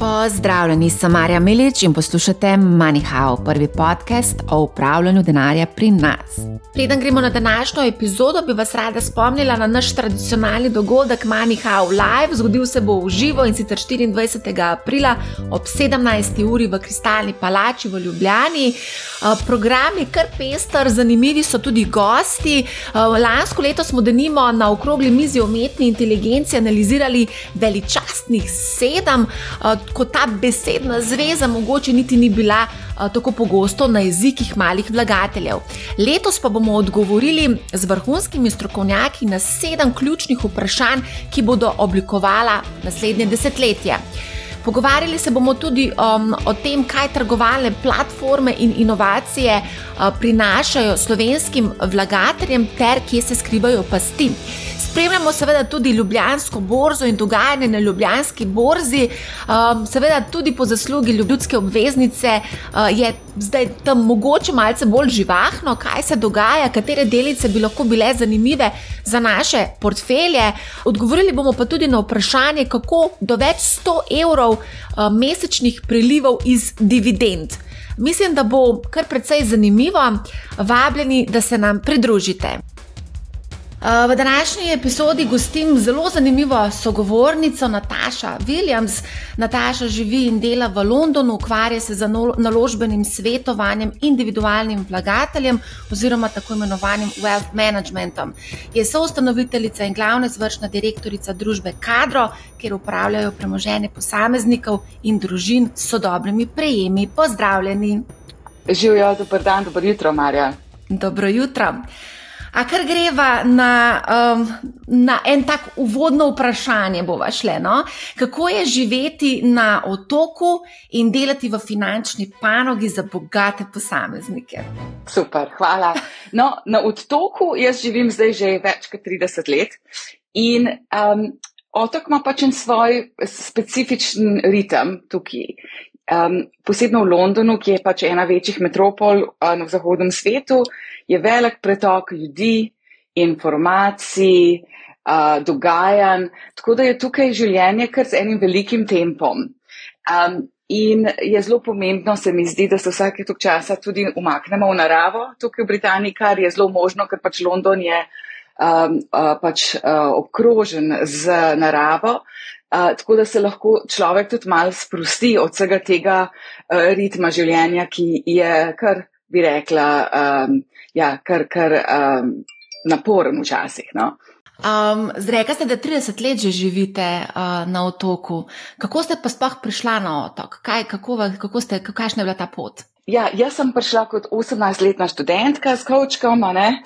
Pozdravljeni, sem Marja Milič in poslušate MoneyHow, prvi podcast o upravljanju denarja pri nas. Preden gremo na današnjo epizodo, bi vas rada spomnila na naš tradicionalni dogodek MoneyHow Live. Zgodil se bo v živo in sicer 24. aprila ob 17. uri v Kristalni palači v Ljubljani. Program je kar pester, zanimivi so tudi gosti. Lansko leto smo denimo na okrogli mizi umetni inteligenci analizirali veličastnih sedem ko ta besedna zveza mogoče niti ni bila a, tako pogosto na jezikih malih vlagateljev. Letos pa bomo odgovorili z vrhunskimi strokovnjaki na sedem ključnih vprašanj, ki bodo oblikovala naslednje desetletje. Pogovarjali se bomo tudi um, o tem, kaj trgovalne platforme in inovacije uh, prinašajo slovenskim vlagateljem, ter kje se skrivajo pasti. Spremljamo seveda tudi Ljubljansko borzo in dogajanje na Ljubljanski borzi, um, seveda tudi po zaslugi ljudske obveznice uh, je zdaj tam mogoče malce bolj živahno, kaj se dogaja, katere delice bi lahko bile zanimive za naše portfelje. Odgovorili bomo pa tudi na vprašanje, kako do več 100 evrov uh, mesečnih prilivov iz dividend. Mislim, da bo kar precej zanimivo, vabljeni, da se nam pridružite. Eh, v današnji epizodi gostim zelo zanimivo sogovornico Nataša Williams. Nataša živi in dela v Londonu, ukvarja se z naložbenim svetovanjem individualnim vlagateljem oziroma tako imenovanim wealth managementom. Je soustanoviteljica in glavna izvršna direktorica družbe Kadro, kjer upravljajo premoženje posameznikov in družin s sodobnimi prejemi. Pozdravljeni. Živijo, dober dan, dobro jutro, Marja. Dobro jutro. A kar greva na, um, na en tak uvodno vprašanje, bova šle. No? Kako je živeti na otoku in delati v finančni panogi za bogate posameznike? Super, hvala. No, na otoku jaz živim zdaj že več kot 30 let in um, otok ima pač en svoj specifičen ritem tukaj. Um, posebno v Londonu, ki je pač ena večjih metropol uh, na zahodnem svetu, je velik pretok ljudi, informacij, uh, dogajanj, tako da je tukaj življenje kar z enim velikim tempom. Um, in je zelo pomembno, se mi zdi, da se vsake tok časa tudi umaknemo v naravo tukaj v Britaniji, kar je zelo možno, ker pač London je um, uh, pač uh, obkrožen z naravo. Uh, tako da se lahko človek tudi malo sprosti od vsega tega uh, ritma življenja, ki je kar bi rekla, um, ja, kar, kar um, naporen včasih. No? Um, Zreka ste, da 30 let že živite uh, na otoku. Kako ste pa sploh prišla na otok? Kaj, kako, kako ste, kakšna je bila ta pot? Ja, jaz sem prišla kot 18-letna študentka s kočkom, uh,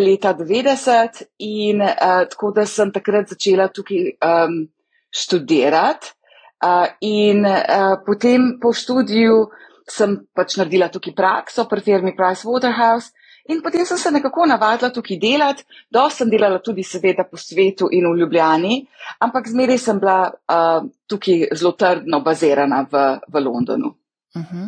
leta 90 in uh, tako da sem takrat začela tukaj um, študirati. Uh, in uh, potem po študiju sem pač naredila tukaj prakso pri firmi Price Waterhouse in potem sem se nekako navadila tukaj delati. Dost sem delala tudi seveda po svetu in v Ljubljani, ampak zmeraj sem bila uh, tukaj zelo trdno bazirana v, v Londonu. Uh -huh.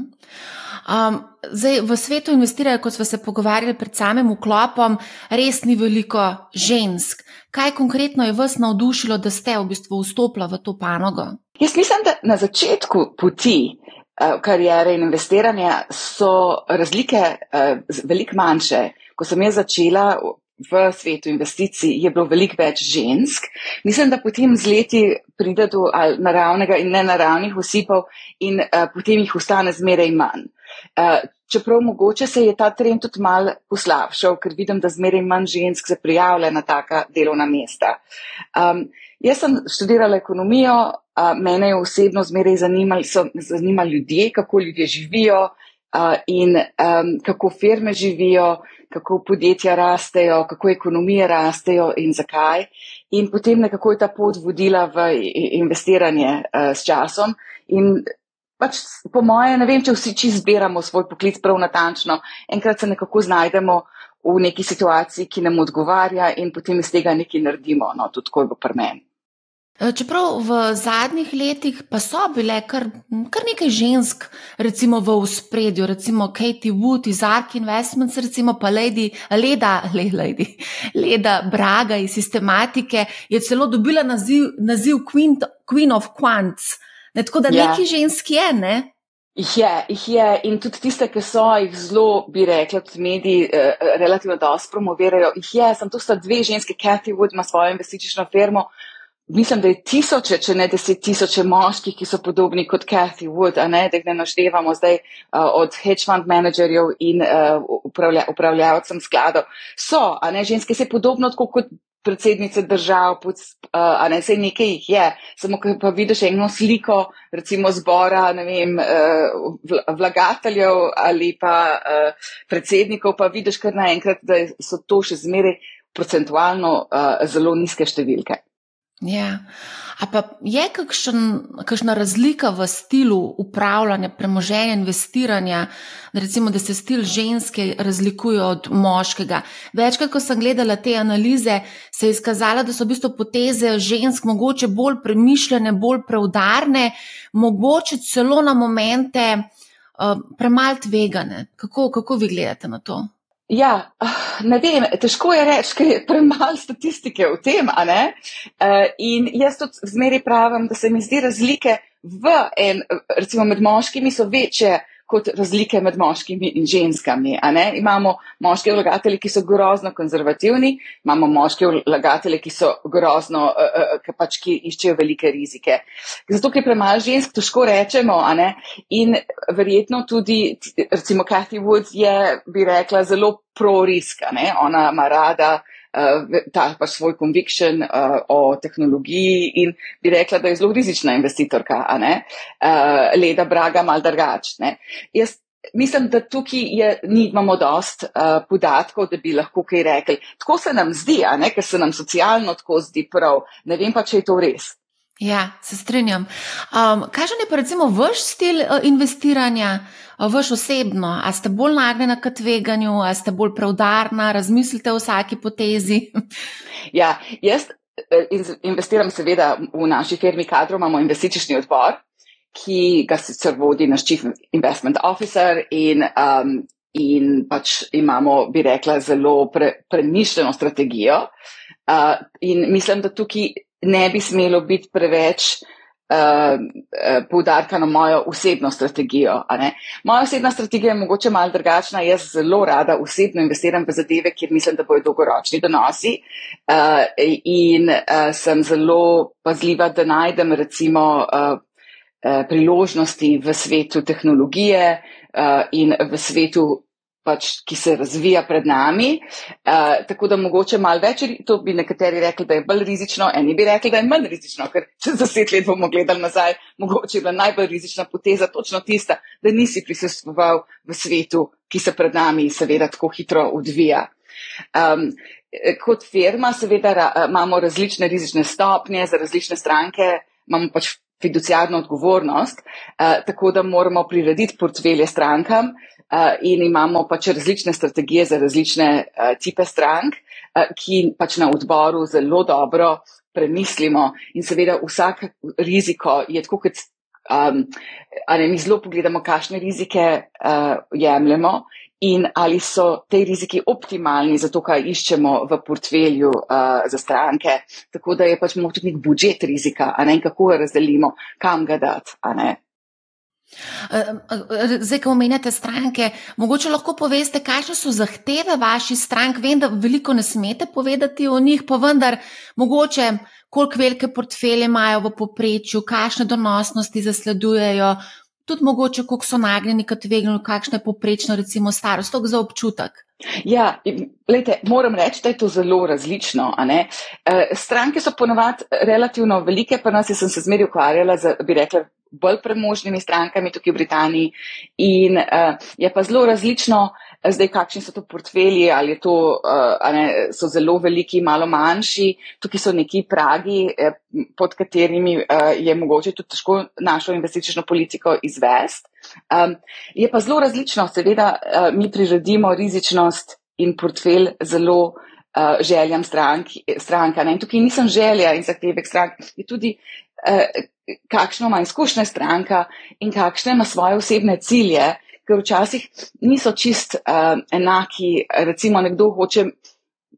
um, zdaj, v svetu investirajo, kot smo se pogovarjali pred samim vklopom, res ni veliko žensk. Kaj konkretno je vas navdušilo, da ste v bistvu vstopili v to panogo? Jaz mislim, da na začetku poti Eh, karijere in investiranja so razlike uh, veliko manjše. Ko sem jaz začela v svetu investicij, je bilo veliko več žensk. Mislim, da potem z leti pride do naravnega in nenaravnih osipov in uh, potem jih ostane zmeraj manj. Uh, čeprav mogoče se je ta trend tudi mal poslabšal, ker vidim, da zmeraj manj žensk se prijavlja na taka delovna mesta. Um, jaz sem študirala ekonomijo, mene je osebno zmeraj zanimali, so zanimali ljudje, kako ljudje živijo uh, in um, kako firme živijo, kako podjetja rastejo, kako ekonomije rastejo in zakaj. In potem nekako je ta pot vodila v investiranje uh, s časom. In pač po moje, ne vem, če vsi čist zbiramo svoj poklic prav natančno, enkrat se nekako znajdemo v neki situaciji, ki nam odgovarja in potem iz tega nekaj naredimo, no, tudi tako je v prmen. Eh, čeprav v zadnjih letih pa so bile kar, kar nekaj žensk, recimo v spredju, recimo Katie Wood iz Ark Investments, recimo pa Lady, Leda, Lady, Leda Braga iz sistematike, je celo dobila naziv, naziv Queen, Queen of Quants. Ne, tako da ja. neki ženski je, ne? Jih je, jih je in tudi tiste, ki so jih zelo, bi rekla, tudi mediji eh, relativno dosti promovirajo, jih je, sem tu sta dve ženske, Cathy Wood ima svojo investicijsko firmo, mislim, da je tisoče, če ne deset tisoče moških, ki so podobni kot Cathy Wood, a ne, da jih ne naštevamo zdaj uh, od hedge fund menedžerjev in uh, upravlja, upravljavcem skladov. So, a ne, ženske se podobno tako kot predsednice držav, uh, a ne, sej nekaj jih je, samo ko pa vidiš eno sliko, recimo zbora, ne vem, uh, vlagateljev ali pa uh, predsednikov, pa vidiš kar naenkrat, da so to še zmeraj procentualno uh, zelo nizke številke. Ja. A pa je kakšen, kakšna razlika v stilu upravljanja, premoženja, investiranja, recimo, da se stil ženske razlikuje od moškega? Večkrat, ko sem gledala te analize, se je izkazalo, da so v bistvu poteze žensk mogoče bolj premišljene, bolj preudarne, mogoče celo na momente uh, premalt vegane. Kako, kako vi gledate na to? Ja, ne vem, težko je reči, ker je premalo statistike v tem, a ne? Uh, in jaz tudi zmeri pravim, da se mi zdi razlike v en, recimo med moškimi so večje kot razlike med moškimi in ženskami. Imamo moške vlagatelje, ki so grozno konzervativni, imamo moške vlagatelje, ki so grozno, uh, uh, pač, ki iščejo velike rizike. Zato, ker premalo žensk, težko rečemo. In verjetno tudi, recimo, Cathy Woods je, bi rekla, zelo pro-riska. Ona ima rada ta pač svoj conviction uh, o tehnologiji in bi rekla, da je zelo rizična investitorka, a ne, uh, leda braga mal drugačne. Jaz mislim, da tukaj je, nimamo dost uh, podatkov, da bi lahko kaj rekli. Tako se nam zdi, a ne, ker se nam socialno tako zdi prav. Ne vem pa, če je to res. Ja, se strinjam. Um, Kažen je pa recimo vaš stil uh, investiranja, uh, vaš osebno? A ste bolj nagnjeni k tveganju, a ste bolj preudarna, razmislite o vsaki potezi? Ja, jaz uh, investiram seveda v naši firmi kadro, imamo investicijski odbor, ki ga sicer vodi naš chief investment officer in, um, in pač imamo, bi rekla, zelo pre, premišljeno strategijo. Uh, in mislim, da tukaj ne bi smelo biti preveč uh, poudarka na mojo osebno strategijo. Moja osebna strategija je mogoče malo drugačna. Jaz zelo rada osebno investiram v zadeve, kjer mislim, da bojo dolgoročni donosi uh, in uh, sem zelo pazljiva, da najdem recimo uh, priložnosti v svetu tehnologije uh, in v svetu pač, ki se razvija pred nami. Uh, tako da mogoče malo več, to bi nekateri rekli, da je bolj rizično, eni bi rekli, da je manj rizično, ker čez deset let bomo gledali nazaj, mogoče je bila najbolj rizična poteza točno tista, da nisi prisustvoval v svetu, ki se pred nami seveda tako hitro odvija. Um, kot firma seveda ra, imamo različne rizične stopnje za različne stranke, imamo pač fiduciarno odgovornost, uh, tako da moramo prirediti portfelje strankam, in imamo pač različne strategije za različne uh, tipe strank, uh, ki pač na odboru zelo dobro premislimo in seveda vsak riziko je tako, kot um, ali mi zelo pogledamo, kakšne rizike uh, jemljemo. In ali so te riziki optimalni za to, kaj iščemo v portfelju uh, za stranke, tako da je pač mogoče nek budžet rizika, a ne in kako ga razdelimo, kam ga dati, a ne. Zdaj, ko omenjate stranke, mogoče lahko poveste, kakšne so zahteve vaših strank. Vem, da veliko ne smete povedati o njih, pa vendar, mogoče, koliko velike portfelje imajo v poprečju, kakšne donosnosti zasledujejo, tudi mogoče, koliko so nagnjeni k tveganju, kakšna je poprečna, recimo, starost, za občutek. Ja, lejte, moram reči, da je to zelo različno. E, stranke so ponovadi relativno velike, pa nas sem se zmeri ukvarjala z, bi rekla, bolj premožnimi strankami tukaj v Britaniji in uh, je pa zelo različno, uh, zdaj kakšni so to portfelji, ali to, uh, ne, so zelo veliki, malo manjši, tukaj so neki pragi, eh, pod katerimi uh, je mogoče tudi težko našo investicijsko politiko izvesti. Um, je pa zelo različno, seveda uh, mi priredimo rizičnost in portfelj zelo uh, željam strank, stranka. Ne? In tukaj nisem želja in zahtevek strank, je tudi uh, kakšno ima izkušnja stranka in kakšne ima svoje osebne cilje, ker včasih niso čist uh, enaki. Recimo, nekdo hoče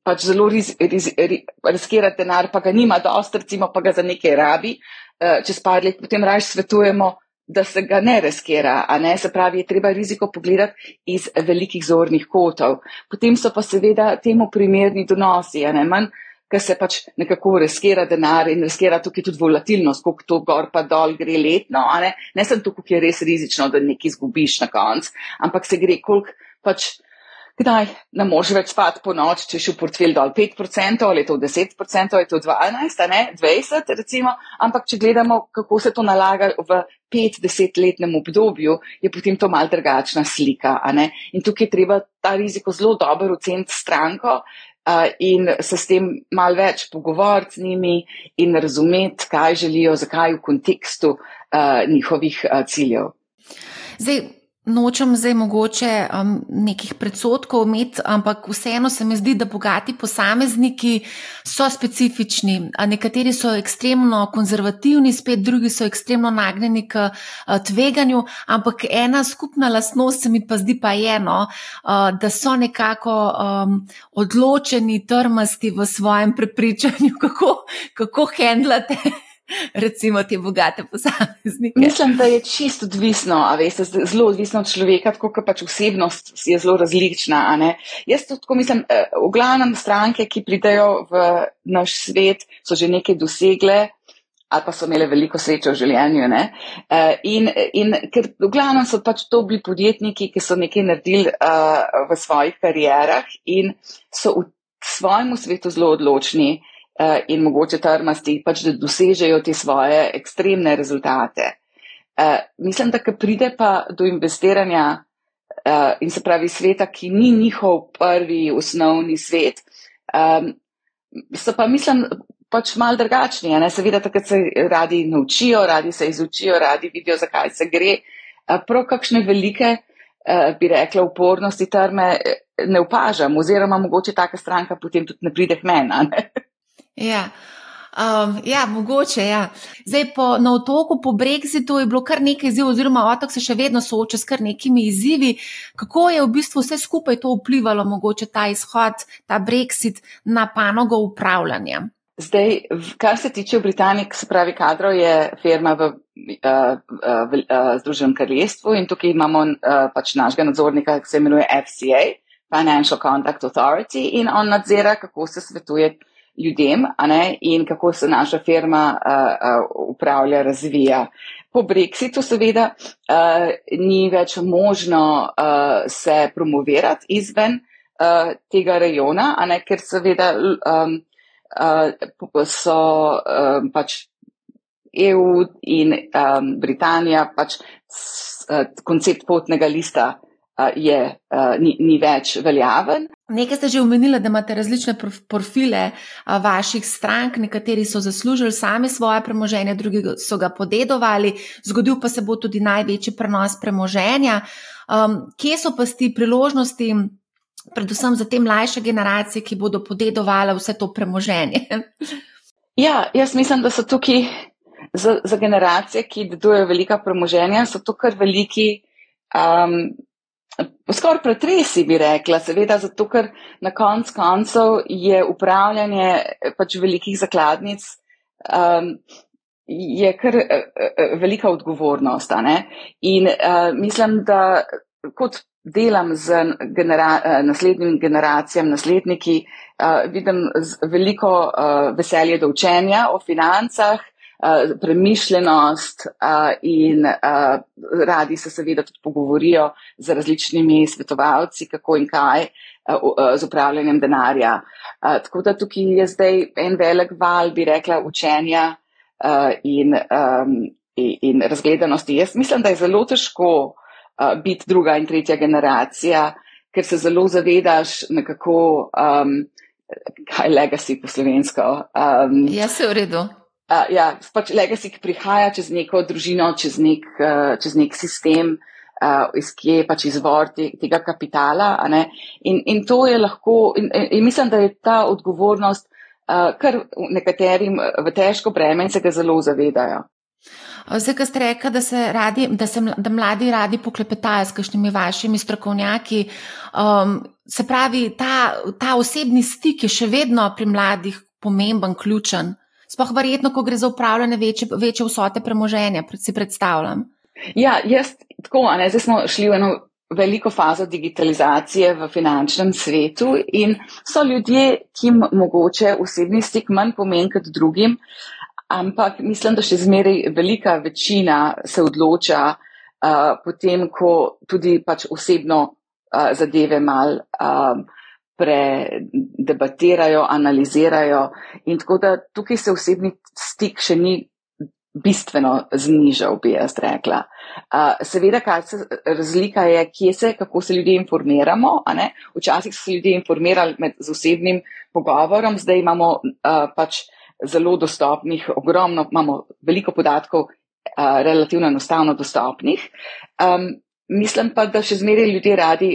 pač zelo riskira denar, pa ga nima dost, recimo pa ga za nekaj rabi, uh, čez par let potem raje svetujemo, da se ga ne riskira, a ne se pravi, je treba riziko pogledati iz velikih zornih kotov. Potem so pa seveda temu primerni donosi, a ne manj ker se pač nekako riskira denar in riskira tukaj tudi volatilnost, koliko to gor pa dol gre letno, ne, ne sem tukaj, ki je res rizično, da nekaj izgubiš na konc, ampak se gre koliko pač. Kdaj ne moreš več spati po noč, če je v portfelj dol 5% ali je to 10% ali je to 12, ne 20 recimo, ampak če gledamo, kako se to nalaga v 5-10 letnem obdobju, je potem to mal drugačna slika. In tukaj je treba ta riziko zelo dobro oceniti stranko, in se s tem mal več pogovoriti z njimi in razumeti, kaj želijo, zakaj v kontekstu njihovih ciljev. Zdaj, Nočem zdaj mogoče um, nekih predsotkov imeti, ampak vseeno se mi zdi, da bogati posamezniki so specifični. Nekateri so ekstremno konzervativni, spet drugi so ekstremno nagnjeni k uh, tveganju, ampak ena skupna lastnost se mi pa zdi pa eno, uh, da so nekako um, odločeni, trmasti v svojem prepričanju, kako, kako handlate recimo te bogate posameznike? Mislim, da je čisto odvisno, a veste, zelo odvisno od človeka, tako kot pač osebnost je zelo različna. Jaz to tako mislim, eh, v glavnem stranke, ki pridejo v naš svet, so že nekaj dosegle. Ali pa so imeli veliko sreče v življenju. Uh, in, in ker v glavnem so pač to bili podjetniki, ki so nekaj naredili uh, v svojih karierah in so v svojem svetu zelo odločni, uh, Eh, in mogoče trmasti, pač da dosežejo te svoje ekstremne rezultate. Uh, mislim, da ko pride pa do investiranja uh, in se pravi sveta, ki ni njihov prvi osnovni svet, um, so pa mislim pač mal drugačni. Seveda, takrat se radi naučijo, radi se izučijo, radi vidijo, zakaj se gre. Prav kakšne velike, bi rekla, upornosti trme ne opažam, oziroma mogoče taka stranka potem tudi ne pride k meni. Ja. Um, ja, mogoče. Ja. Zdaj, po, na otoku po Brexitu je bilo kar nekaj izzivov, oziroma otok se še vedno sooča s kar nekimi izzivi. Kako je v bistvu vse skupaj to vplivalo, mogoče ta izhod, ta Brexit na panogo upravljanja? Zdaj, kar se tiče Britanije, se pravi, kadro je firma v, uh, v uh, Združenem kraljestvu in tukaj imamo pač našega nadzornika, ki se imenuje FCA, Financial Contact Authority, in on nadzira, kako se svetuje ljudem ne, in kako se naša firma uh, uh, upravlja, razvija. Po Brexitu seveda uh, ni več možno uh, se promovirati izven uh, tega rejona, ne, ker seveda um, uh, so um, pač EU in um, Britanija pač s, uh, koncept potnega lista je, ni, ni več veljaven. Nekaj ste že omenili, da imate različne profile vaših strank, nekateri so zaslužili sami svoje premoženje, drugi so ga podedovali, zgodil pa se bo tudi največji prenos premoženja. Um, kje so pa ti priložnosti, predvsem za te mlajše generacije, ki bodo podedovali vse to premoženje? Ja, jaz mislim, da so tukaj za, za generacije, ki dedujejo velika premoženja, so to kar veliki. Um, Skoraj pretresi bi rekla, seveda, zato ker na konc koncev je upravljanje pač velikih zakladnic um, je kar uh, velika odgovornost. In uh, mislim, da kot delam z genera naslednjim generacijam, nasledniki, uh, vidim veliko uh, veselje do učenja o financah, uh, premišljenost uh, in uh, radi se seveda tudi pogovorijo z različnimi svetovalci, kako in kaj uh, z upravljanjem denarja. Uh, tako da tukaj je zdaj en velik val, bi rekla, učenja uh, in, um, in, in razgledanosti. Jaz mislim, da je zelo težko uh, biti druga in tretja generacija, ker se zelo zavedaš nekako. Um, Kaj legacy po slovensko? Um, ja, se v redu. Uh, ja, pač legacy, ki prihaja čez neko družino, čez nek, uh, čez nek sistem, uh, iz kje je pač izvor te, tega kapitala. In, in to je lahko, in, in mislim, da je ta odgovornost uh, kar nekaterim v težko breme in se ga zelo zavedajo. Vse, kar ste rekli, da, radi, da, se, da mladi radi poklepetajo s kakšnimi vašimi strokovnjaki. Um, se pravi, ta, ta osebni stik je še vedno pri mladih pomemben, ključen. Sploh verjetno, ko gre za upravljanje večje, večje vsote premoženja, si predstavljam. Ja, jaz tako, ne, zdaj smo šli v eno veliko fazo digitalizacije v finančnem svetu in so ljudje, ki jim mogoče osebni stik manj pomeni kot drugim, ampak mislim, da še zmeraj velika večina se odloča uh, potem, ko tudi pač osebno uh, zadeve mal um, predebatirajo, analizirajo in tako da tukaj se osebni stik še ni bistveno znižal, bi jaz rekla. Uh, seveda, kaj se razlika je, kje se, kako se ljudje informiramo. Včasih so se ljudje informirali med osebnim pogovorom, zdaj imamo uh, pač zelo dostopnih, ogromno, imamo veliko podatkov, uh, relativno enostavno dostopnih. Um, mislim pa, da še zmeraj ljudje radi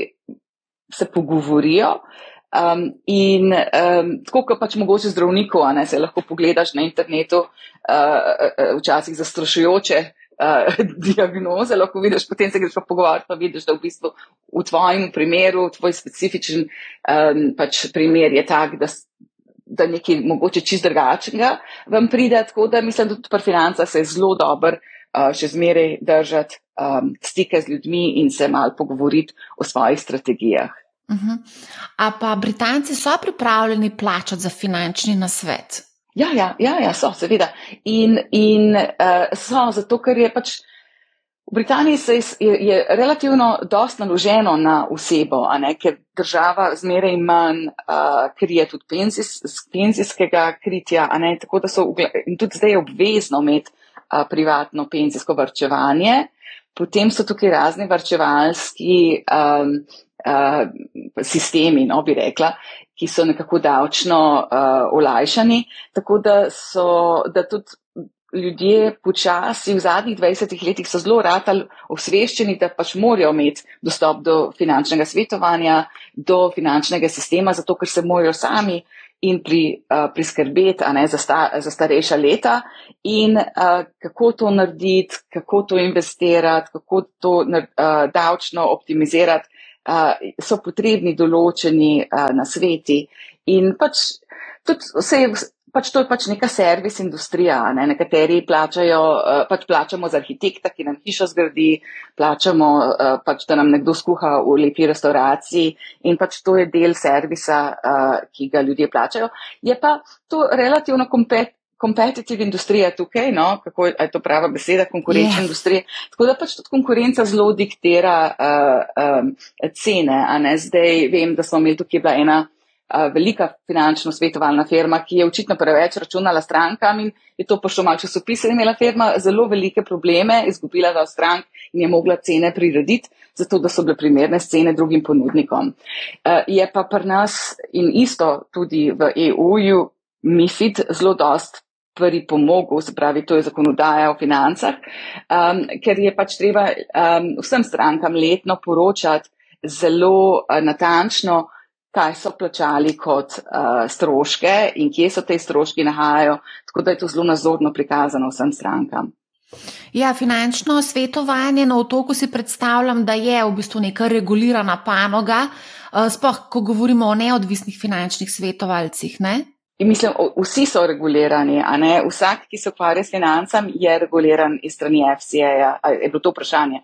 se pogovorijo. Um, in um, tako, kot pač mogoče zdravniku, a ne se lahko pogledaš na internetu, uh, včasih zastrašujoče uh, diagnoze, lahko vidiš, potem se greš pa pogovarjati, pa vidiš, da v bistvu v tvojem primeru, tvoj specifičen um, pač primer je tak, da, da nekaj mogoče čist drugačnega vam pride, tako da mislim, da tudi pri financah se je zelo dober uh, še zmeraj držati um, stike z ljudmi in se mal pogovoriti o svojih strategijah. Uh mhm. -huh. A pa Britanci so pripravljeni plačati za finančni nasvet? Ja, ja, ja, ja so, seveda. In, in uh, so, zato ker je pač v Britaniji se je, je relativno dost naloženo na osebo, ne, ker država zmeraj manj uh, krije tudi penzijs, penzijskega kritja, ne, tako da so in tudi zdaj je obvezno imeti uh, privatno penzijsko varčevanje. Potem so tukaj razni varčevalski um, uh, sistemi, no bi rekla, ki so nekako davčno uh, olajšani, tako da so, da tudi ljudje počasi v zadnjih 20 letih so zelo ratali osveščeni, da pač morajo imeti dostop do finančnega svetovanja, do finančnega sistema, zato ker se morajo sami in pri, uh, priskrbeti ne, za, sta, za starejša leta in uh, kako to narediti, kako to investirati, kako to uh, davčno optimizirati, so potrebni določeni nasveti. In pač, tudi vse, pač to je pač neka servis industrija. Ne? Nekateri plačajo, pač plačamo za arhitekta, ki nam hišo zgradi, plačamo, pač, da nam nekdo skuha v lepi restauraciji in pač to je del servisa, ki ga ljudje plačajo. Je pa to relativno kompet, competitive industrija tukaj, no, kako je to prava beseda, konkurenčna yeah. industrija. Tako da pač tudi konkurenca zelo diktira uh, um, cene. Zdaj vem, da smo imeli tukaj bila ena velika finančno svetovalna firma, ki je očitno preveč računala strankam in je to pošlo malo časopise. Imela firma zelo velike probleme, izgubila v strank in je mogla cene prirediti, zato da so bile primerne cene drugim ponudnikom. Je pa pri nas in isto tudi v EU-ju. MIFID zelo dost pri pomogu, se pravi, to je zakonodaja o financah, um, ker je pač treba um, vsem strankam letno poročati zelo uh, natančno, kaj so plačali kot uh, stroške in kje so te stroški nahajajo, tako da je to zelo nazorno prikazano vsem strankam. Ja, finančno svetovanje na otoku si predstavljam, da je v bistvu neka regulirana panoga, uh, spoh, ko govorimo o neodvisnih finančnih svetovalcih. Ne? In mislim, vsi so regulirani, a ne vsak, ki se ukvarja s financami, je reguliran iz strani FCA. Je bilo to vprašanje?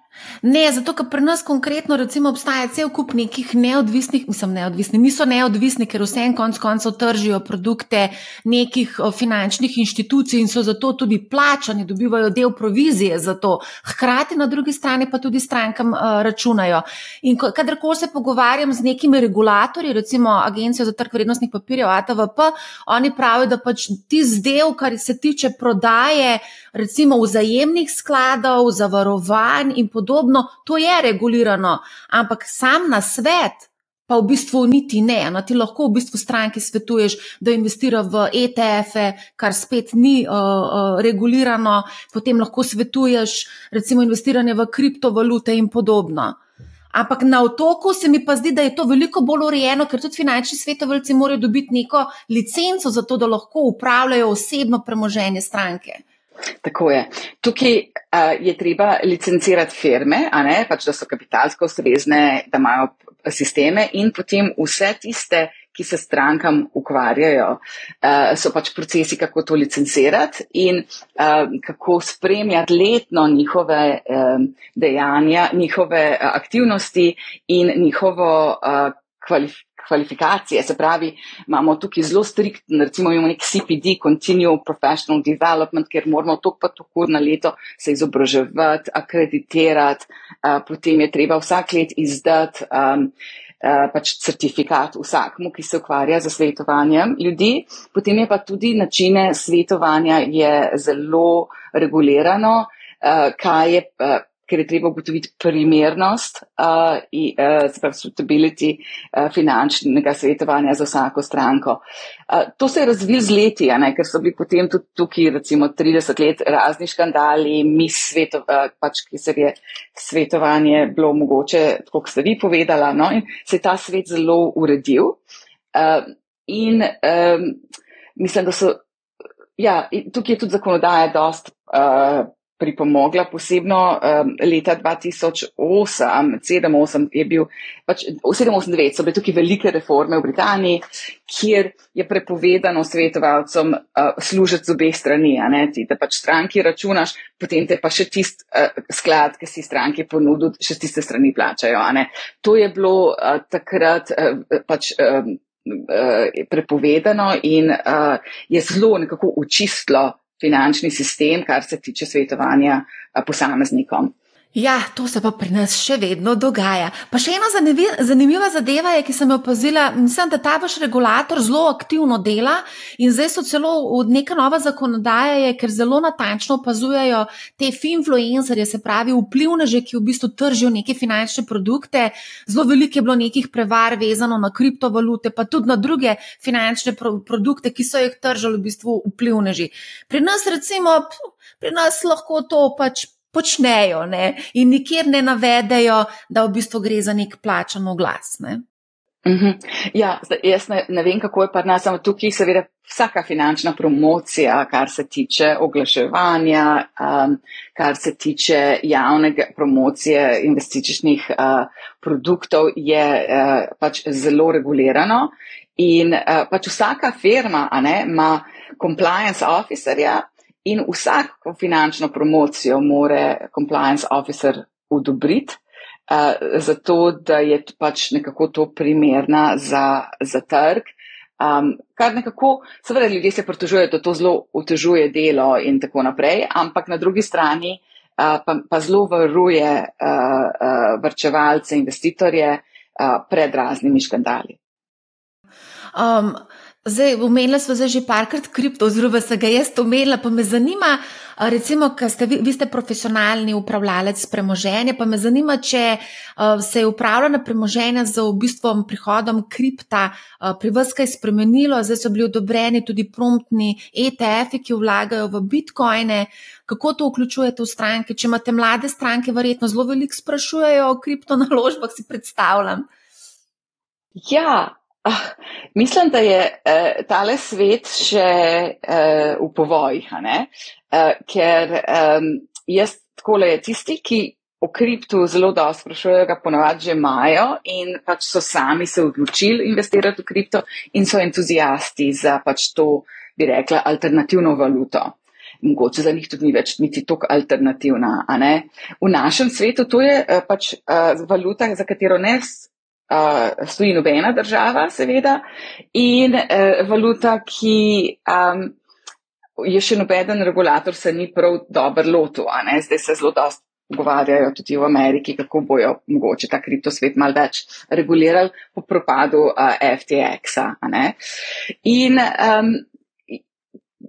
Ne, zato ker pri nas konkretno recimo, obstaja cel kup nekih neodvisnih, mislim, neodvisni, niso neodvisni, ker vse en konc koncev tržijo produkte nekih finančnih inštitucij in so zato tudi plačani, dobivajo del provizije za to. Hkrati na drugi strani pa tudi strankam uh, računajo. In kadarkoli se pogovarjam z nekimi regulatorji, recimo Agencijo za trg vrednostnih papirjev, ATVP, Oni pravijo, da pač ti zdaj, kar se tiče prodaje, recimo vzajemnih skladov, zavarovanj in podobno, to je regulirano, ampak sam na svet. Pa v bistvu niti ne. No, ti lahko v bistvu stranki svetuješ, da investira v ETF-e, kar spet ni uh, uh, regulirano, potem lahko svetuješ, recimo, investiranje v kriptovalute in podobno. Ampak na otoku se mi pa zdi, da je to veliko bolj urejeno, ker tudi finančni svetovalci morajo dobiti neko licenco za to, da lahko upravljajo osebno premoženje stranke. Tako je. Tukaj uh, je treba licencirati firme, pač, da so kapitalsko ustrezne, da imajo sisteme in potem vse tiste, ki se strankam ukvarjajo, uh, so pač procesi, kako to licencirati in uh, kako spremljati letno njihove uh, dejanja, njihove aktivnosti in njihovo uh, kvalifikacijo kvalifikacije. Se pravi, imamo tukaj zelo striktno, recimo imamo nek CPD, Continual Professional Development, ker moramo to pa tako na leto se izobraževati, akreditirati, uh, potem je treba vsak let izdati. Um, pač certifikat vsakmu, ki se ukvarja z svetovanjem ljudi. Potem je pa tudi načine svetovanja je zelo regulirano, kaj je ker je treba ugotoviti primernost uh, in uh, suitability uh, finančnega svetovanja za vsako stranko. Uh, to se je razvil z leti, ne, ker so bili potem tudi tukaj recimo 30 let razni škandali, mi sveto, uh, pač, ki se je svetovanje bilo mogoče, kot ste vi povedala, no, in se je ta svet zelo uredil. Uh, in um, mislim, da so, ja, tukaj je tudi zakonodaja dost. Uh, pripomogla, posebno um, leta 2008, 78 je bil, pač 789 so bile tukaj velike reforme v Britaniji, kjer je prepovedano svetovalcem uh, služiti z obeh strani, ne ti, da pač stranki računaš, potem te pa še tist uh, sklad, ki si stranki ponudil, še tiste strani plačajo. To je bilo uh, takrat uh, pač. Um, prepovedano in uh, je zelo nekako učistilo finančni sistem, kar se tiče svetovanja posameznikom. Ja, to se pa pri nas še vedno dogaja. Pa še ena zanimiva zadeva je, ki sem jo opazila, mislim, da ta vaš regulator zelo aktivno dela in zdaj so celo neka nova zakonodaja, je, ker zelo natančno opazujejo te finfluencerje, se pravi vplivneže, ki v bistvu tržijo neke finančne produkte. Zelo veliko je bilo nekih prevar vezano na kriptovalute, pa tudi na druge finančne pro produkte, ki so jih tržili v bistvu vplivneži. Pri nas recimo, pri nas lahko to pač počnejo ne? in nikjer ne navedejo, da v bistvu gre za nek plačan oglas. Ne? Mm -hmm. Ja, jaz ne, ne vem, kako je pa nas, ampak tukaj seveda vsaka finančna promocija, kar se tiče oglaševanja, um, kar se tiče javne promocije investičnih uh, produktov, je uh, pač zelo regulirano. In uh, pač vsaka firma ne, ima compliance officerja, In vsako finančno promocijo more compliance officer odobriti, uh, zato da je pač nekako to primerna za, za trg. Um, kar nekako, seveda, ljudje se pritožujejo, da to zelo otežuje delo in tako naprej, ampak na drugi strani uh, pa, pa zelo varuje uh, uh, vrčevalce, investitorje uh, pred raznimi škandali. Um, Zdaj, omenila smo že parkrat kripto, oziroma se ga jaz omenila, pa me zanima, recimo, ker ste vi, vi ste profesionalni upravljalec premoženja, pa me zanima, če uh, se je upravljanje premoženja z v bistvu prihodom kripta uh, pri vas kaj spremenilo, zdaj so bili odobreni tudi promptni ETF-i, ki vlagajo v bitcoine. Kako to vključujete v stranke? Če imate mlade stranke, verjetno zelo veliko sprašujejo o kriptonaložbah, si predstavljam. Ja, Ah, mislim, da je uh, tale svet še uh, v povojih, uh, ker um, jaz tako le tisti, ki o kriptu zelo dosto sprašujejo, ga ponovadi že imajo in pač so sami se odločili investirati v kripto in so entuzijasti za pač to, bi rekla, alternativno valuto. Mogoče za njih tudi ni več niti tako alternativna. V našem svetu to je uh, pač uh, valuta, za katero ne uh, stoji nobena država, seveda, in uh, valuta, ki um, je še nobeden regulator se ni prav dobro lotil, zdaj se zelo dosti. Govarjajo tudi v Ameriki, kako bojo mogoče ta kriptosvet mal več regulirali po propadu uh, FTX-a. In um,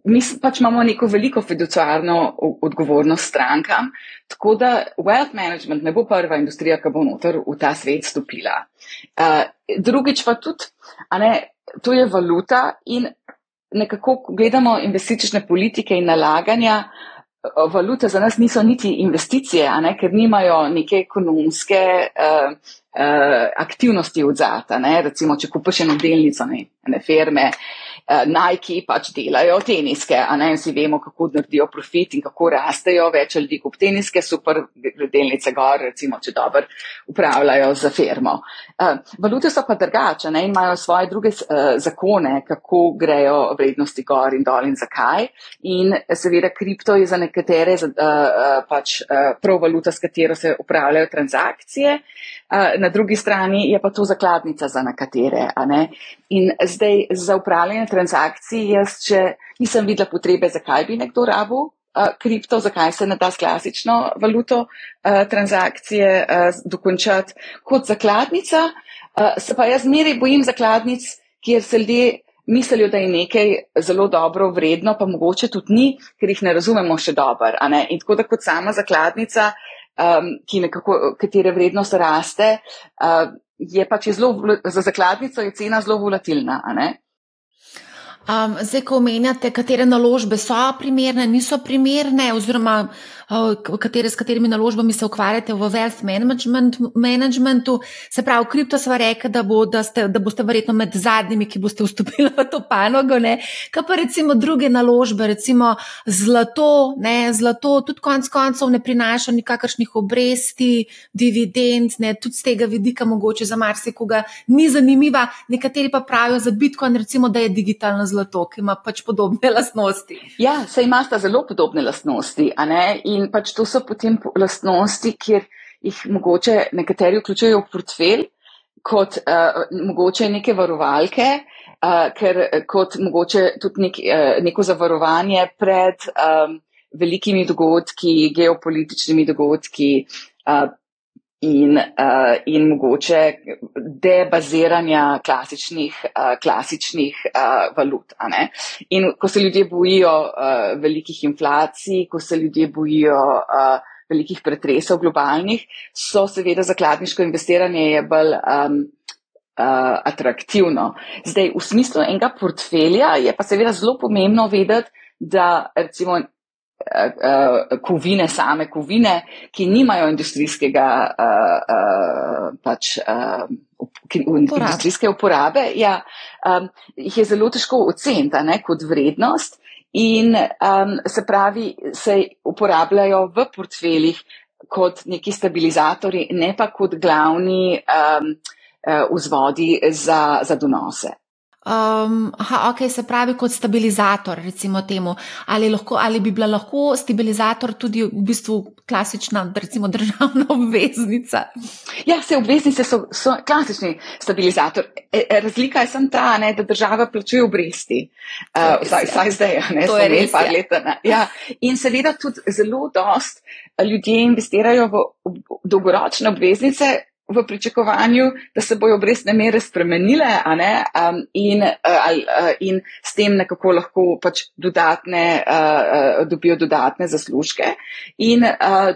mi pač imamo neko veliko fiduciarno odgovornost strankam, tako da wealth management ne bo prva industrija, ki bo noter v ta svet stopila. Uh, drugič pa tudi, ne, to je valuta in nekako gledamo investične politike in nalaganja. Valute za nas niso niti investicije, ne, ker nimajo neke ekonomske uh, aktivnosti odzata. Recimo, če kupiš eno delnico ne, ne firme uh, Nike pač delajo teniske, a ne, in si vemo, kako naredijo profit in kako rastejo, več ljudi kup teniske, super delnice gor, recimo, če dobro upravljajo za firmo. Uh, valute so pa drugače, ne, in imajo svoje druge uh, zakone, kako grejo vrednosti gor in dol in zakaj. In seveda kripto je za nekatere uh, uh, pač uh, prav valuta, s katero se upravljajo transakcije. Uh, na drugi strani je pa to zakladnica za nekatere. In zdaj za upravljanje transakcij, jaz če nisem videla potrebe, zakaj bi nekdo rabil uh, kripto, zakaj se ne da s klasično valuto uh, transakcije uh, dokončati kot zakladnica, uh, se pa jaz zmeri bojim zakladnic, kjer se ljudje mislijo, da je nekaj zelo dobro vredno, pa mogoče tudi ni, ker jih ne razumemo še dobro. In tako da kot sama zakladnica, um, ki nekako, katere vrednost raste, uh, je pač zelo, za zakladnico je cena zelo volatilna. Um, zdaj, ko omenjate, katere naložbe so primerne, niso primerne, oziroma katere, s katerimi naložbami se ukvarjate v wealth management, managementu, se pravi, kripto sva reka, da, bo, da, ste, da boste verjetno med zadnjimi, ki boste vstopili v to panogo, ne? kaj pa recimo druge naložbe, recimo zlato, ne? zlato tudi konc koncev ne prinaša nikakršnih obresti, dividend, ne? tudi z tega vidika mogoče za marsikoga ni zanimiva, nekateri pa pravijo za Bitcoin, recimo, da je digitalna zlato ki ima pač podobne lastnosti. Ja, se ima sta zelo podobne lastnosti. In pač to so potem lastnosti, kjer jih mogoče nekateri vključujejo v portfelj, kot uh, mogoče neke varovalke, uh, ker kot mogoče tudi nek, uh, neko zavarovanje pred um, velikimi dogodki, geopolitičnimi dogodki. Uh, in, uh, in mogoče debaziranja klasičnih, uh, klasičnih uh, valut. In ko se ljudje bojijo uh, velikih inflacij, ko se ljudje bojijo uh, velikih pretresov globalnih, so seveda zakladniško investiranje bolj. Um, Uh, atraktivno. Zdaj, v smislu enega portfelja je pa seveda zelo pomembno vedeti, da recimo kovine, same kovine, ki nimajo industrijskega uh, uh, pač, uh, industrijske uporabe, ja, um, jih je zelo težko oceniti kot vrednost. In um, se pravi, se uporabljajo v portfeljih kot neki stabilizatori, ne pa kot glavni um, uh, vzvodi za, za donose. Um, aha, ok, se pravi kot stabilizator, recimo temu. Ali, lahko, ali bi bila lahko stabilizator tudi v bistvu klasična, recimo državna obveznica? Ja, vse obveznice so, so klasični stabilizator. E, e, razlika je samo ta, ne, da država plačuje obresti. Uh, vsaj, vsaj zdaj, ne, to je res. Ja. leta, ja. In seveda tudi zelo dost ljudje investirajo v dolgoročne obveznice, v pričakovanju, da se bojo obrestne mere spremenile um, in, uh, in s tem nekako lahko pač dodatne, uh, uh, dobijo dodatne zaslužke. In uh,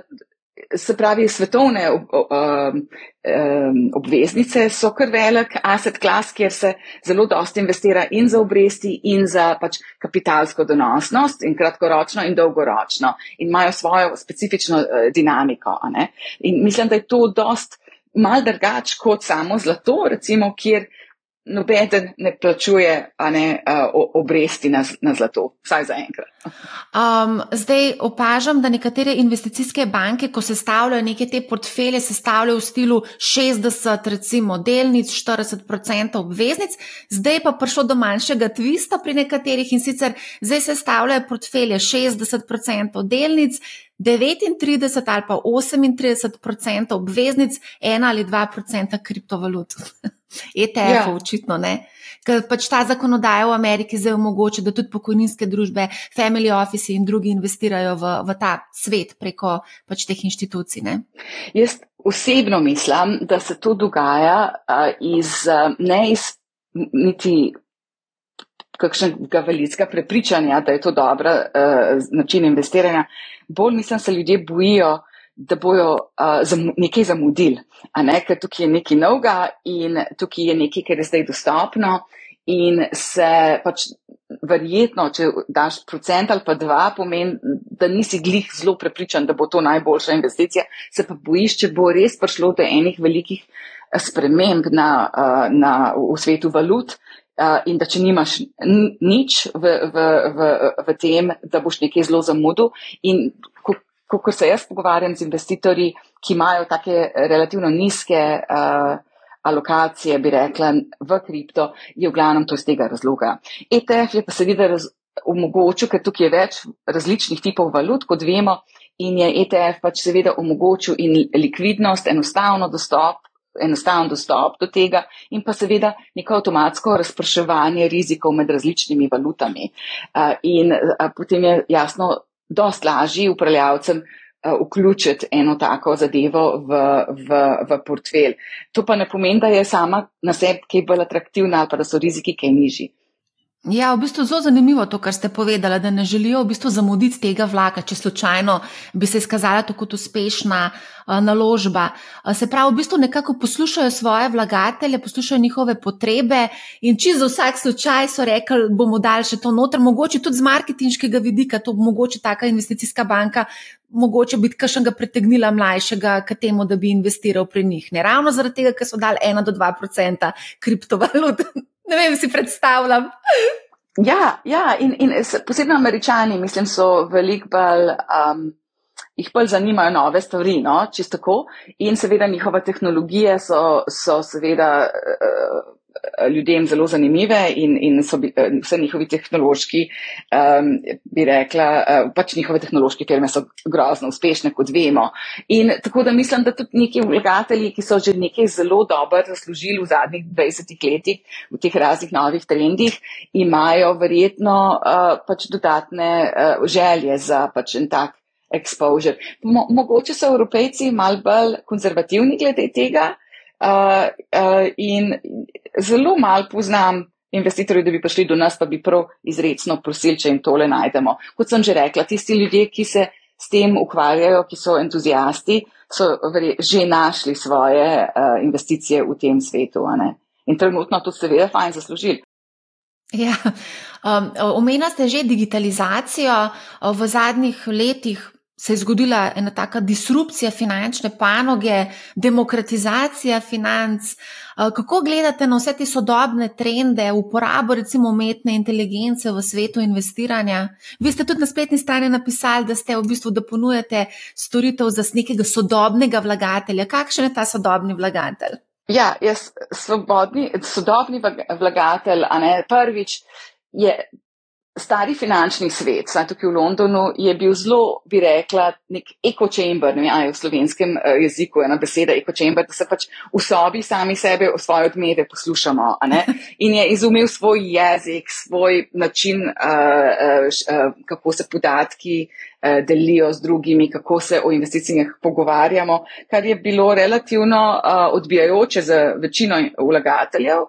se pravi, svetovne ob, ob, um, obveznice so kar velik asset class, kjer se zelo dosti investira in za obresti in za pač kapitalsko donosnost in kratkoročno in dolgoročno in imajo svojo specifično uh, dinamiko. In mislim, da je to dost mal drugač kot samo zlato, recimo, kjer nobeden ne plačuje ne, obresti na, na zlato, vsaj za enkrat. Um, zdaj opažam, da nekatere investicijske banke, ko sestavljajo neke te portfelje, sestavljajo v stilu 60, recimo delnic, 40% obveznic, zdaj pa prišlo do manjšega tvista pri nekaterih in sicer zdaj sestavljajo portfelje 60% delnic. 39 ali pa 38 obveznic, 1 ali 2 kriptovalut. ETF-ov, ja. očitno ne. Ker pač ta zakonodaja v Ameriki zdaj omogoča, da tudi pokojninske družbe, family office in drugi investirajo v, v ta svet preko pač teh inštitucij. Ne? Jaz osebno mislim, da se to dogaja uh, iz, uh, ne iz niti kakšnega velikega prepričanja, da je to dobra uh, način investiranja. Bolj mislim, da se ljudje bojijo, da bojo uh, zam, nekaj zamudili, ne? ker tukaj je nekaj novega in tukaj je nekaj, kar je zdaj dostopno in se pač verjetno, če daš procent ali pa dva, pomeni, da nisi glih zelo prepričan, da bo to najboljša investicija, se pa bojiš, če bo res prišlo do enih velikih sprememb na, na, v svetu valut, uh, in da če nimaš nič v, v, v, v tem, da boš nekaj zelo zamudil. In ko, ko se jaz pogovarjam z investitorji, ki imajo take relativno nizke uh, alokacije, bi rekla, v kripto, je v glavnem to iz tega razloga. ETF je pa seveda raz, omogočil, ker tukaj je več različnih tipov valut, kot vemo, in je ETF pač seveda omogočil in likvidnost, enostavno dostop. Enostaven dostop do tega, in pa seveda neko avtomatsko razpraševanje rizikov med različnimi valutami. In potem je jasno, dost lažji upravljavcem vključiti eno tako zadevo v, v, v portfelj. To pa ne pomeni, da je sama na sebi kaj bolj atraktivna ali pa da so riziki kaj nižji. Ja, v bistvu zelo zanimivo to, kar ste povedali, da ne želijo v bistvu zamuditi tega vlaka, če slučajno bi se izkazala to kot uspešna uh, naložba. Uh, se pravi, v bistvu nekako poslušajo svoje vlagatelje, poslušajo njihove potrebe in če za vsak slučaj so rekli, bomo dali še to noter, mogoče tudi z marketinškega vidika, to bo mogoče taka investicijska banka. Mogoče biti kakšnega pritegnila mlajšega k temu, da bi investiral pri njih. Ne ravno zaradi tega, ker so dali 1-2% kriptovalut. Ne vem, si predstavljam. Ja, ja in, in posebno američani, mislim, so veliko bolj, um, jih bolj zanimajo nove stvari, no, čisto tako. In seveda njihova tehnologija so, so seveda. Uh, ljudem zelo zanimive in, in so eh, vse njihovi tehnološki, um, bi rekla, uh, pač njihove tehnološke firme so grozno uspešne, kot vemo. In tako da mislim, da tudi neki vlagatelji, ki so že nekaj zelo dobro zaslužili v zadnjih 20 letih v teh raznih novih trendih, imajo verjetno uh, pač dodatne uh, želje za pač en tak. Exposure. Mo mogoče so evropejci mal bolj konzervativni glede tega, uh, uh, in zelo malo poznam investitorjev, da bi prišli do nas, pa bi prav izredno prosili, če jim tole najdemo. Kot sem že rekla, tisti ljudje, ki se s tem ukvarjajo, ki so entuzijasti, so že našli svoje uh, investicije v tem svetu. In trenutno to seveda fajn zaslužili. Ja, um, omenjate ste že digitalizacijo v zadnjih letih se je zgodila ena taka disrupcija finančne panoge, demokratizacija financ. Eh, kako gledate na vse te sodobne trende, uporabo recimo umetne inteligence v svetu investiranja? Vi ste tudi na spletni strani napisali, da ste v bistvu, da ponujate storitev za nekega sodobnega vlagatelja. Kakšen je ta sodobni vlagatelj? Ja, jaz svobodni, sodobni vlagatelj, a ne prvič je stari finančni svet, saj tukaj v Londonu, je bil zelo, bi rekla, nek echo chamber, ne vem, v slovenskem uh, jeziku ena beseda echo chamber, da se pač v sobi sami sebe v svoje odmeve poslušamo, in je izumil svoj jezik, svoj način, uh, uh, kako se podatki uh, delijo z drugimi, kako se o investicijah pogovarjamo, kar je bilo relativno uh, odbijajoče za večino vlagateljev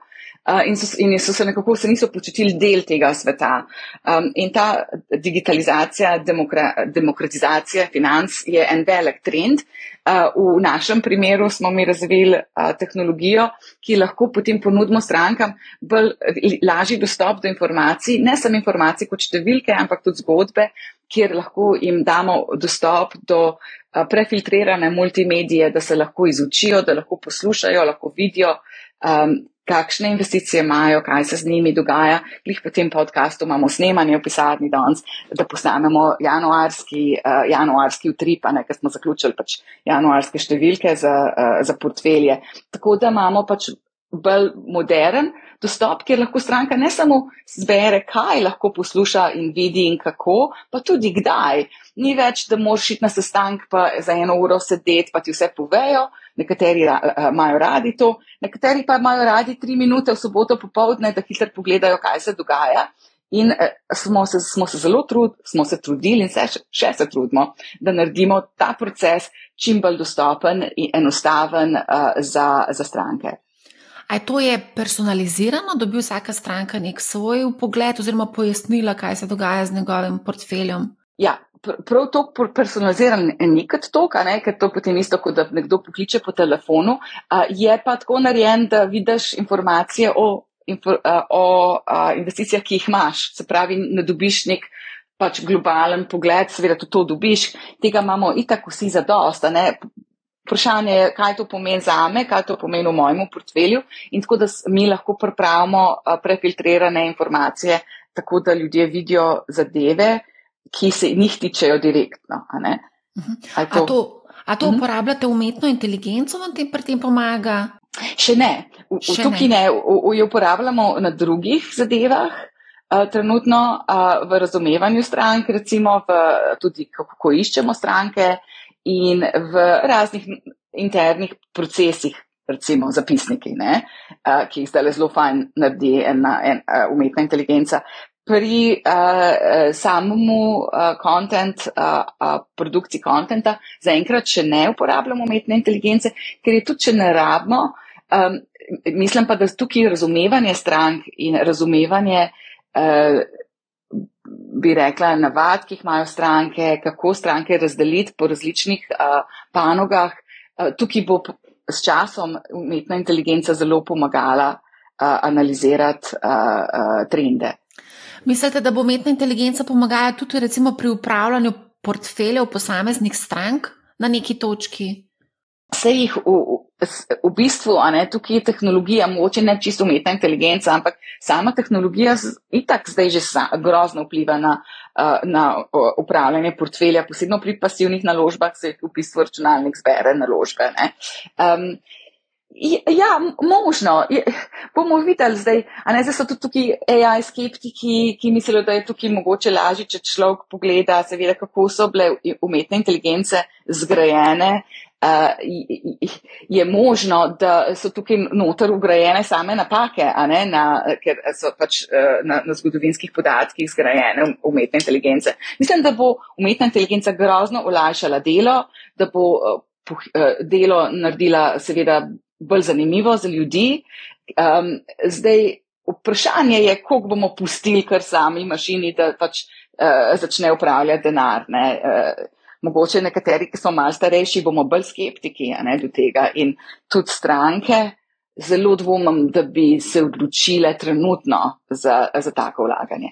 in, so, in so se nekako se niso počutili del tega sveta. Um, in ta digitalizacija, demokra, demokratizacija financ je en velik trend. Uh, v našem primeru smo mi razvili uh, tehnologijo, ki lahko potem ponudimo strankam bolj lažji dostop do informacij, ne samo informacij kot številke, ampak tudi zgodbe, kjer lahko jim damo dostop do uh, prefiltrirane multimedije, da se lahko izučijo, da lahko poslušajo, lahko vidijo. Um, kakšne investicije imajo, kaj se z njimi dogaja. Glih po tem podkastu imamo snemanje v pisarni danes, da posnamemo januarski, uh, januarski utrip, a ne, ker smo zaključili pač januarske številke za, uh, za portfelje. Tako da imamo pač bolj modern dostop, kjer lahko stranka ne samo zbere, kaj lahko posluša in vidi in kako, pa tudi kdaj. Ni več, da moraš iti na sestank, pa za eno uro sedeti, pa ti vse povejo. Nekateri imajo radi to, nekateri pa imajo radi tri minute v soboto popovdne, da hitro pogledajo, kaj se dogaja. In eh, smo se, smo se zelo trud, smo se trudili in se še, še se trudimo, da naredimo ta proces čim bolj dostopen in enostaven uh, za, za stranke. A to je personalizirano, dobi vsaka stranka nek svoj pogled oziroma pojasnila, kaj se dogaja z njegovim portfeljem? Ja, prav to personaliziran ni kot to, ker to potem isto, kot da nekdo pokliče po telefonu, je pa tako narejen, da vidiš informacije o, o investicijah, ki jih imaš. Se pravi, ne dobiš nek pač globalen pogled, seveda tudi to dobiš, tega imamo itak vsi za dosta vprašanje je, kaj to pomeni za me, kaj to pomeni v mojem portfelju in tako, da mi lahko pripravimo prefiltrirane informacije, tako da ljudje vidijo zadeve, ki se njih tičejo direktno. A, mhm. a to, a to, a to mhm. uporabljate umetno inteligenco, vam tem pri tem pomaga? Še ne. V, Še tukaj ne, ne. jo uporabljamo na drugih zadevah. Trenutno v razumevanju strank, recimo v, tudi kako iščemo stranke, in v raznih internih procesih, recimo zapisniki, ne, ki jih zdaj zelo fajn naredi ena, en, umetna inteligenca. Pri uh, samemu uh, content, uh, uh, produkciji kontenta zaenkrat še ne uporabljamo umetne inteligence, ker je tudi, če ne rabimo, um, mislim pa, da tukaj razumevanje strank in razumevanje uh, bi rekla, navad, ki jih imajo stranke, kako stranke razdeliti po različnih uh, panogah. Uh, tukaj bo s časom umetna inteligenca zelo pomagala uh, analizirati uh, uh, trende. Mislite, da bo umetna inteligenca pomagala tudi recimo pri upravljanju portfeljev posameznih strank na neki točki? Vse jih v, v bistvu, a ne tukaj je tehnologija, moče ne čisto umetna inteligenca, ampak sama tehnologija itak zdaj že sa, grozno vpliva na, na upravljanje portfelja, posebno pri pasivnih naložbah se v bistvu računalnik zbere naložbe. Um, ja, možno. Je, bomo videli zdaj, a ne zdaj so tudi tukaj AI skeptiki, ki mislijo, da je tukaj mogoče lažje, če človek pogleda, seveda, kako so bile umetne inteligence zgrajene. Uh, je možno, da so tukaj noter ugrajene same napake, ne, na, ker so pač uh, na, na zgodovinskih podatkih zgrajene umetne inteligence. Mislim, da bo umetna inteligenca grozno olajšala delo, da bo uh, uh, delo naredila seveda bolj zanimivo za ljudi. Um, zdaj, vprašanje je, koliko bomo pustili kar sami mašini, da pač uh, začne upravljati denar. Uh, mogoče nekateri, ki so malo starejši, bomo bolj skeptiki ne, do tega in tudi stranke. Zelo dvomim, da bi se odločile trenutno za, za tako vlaganje.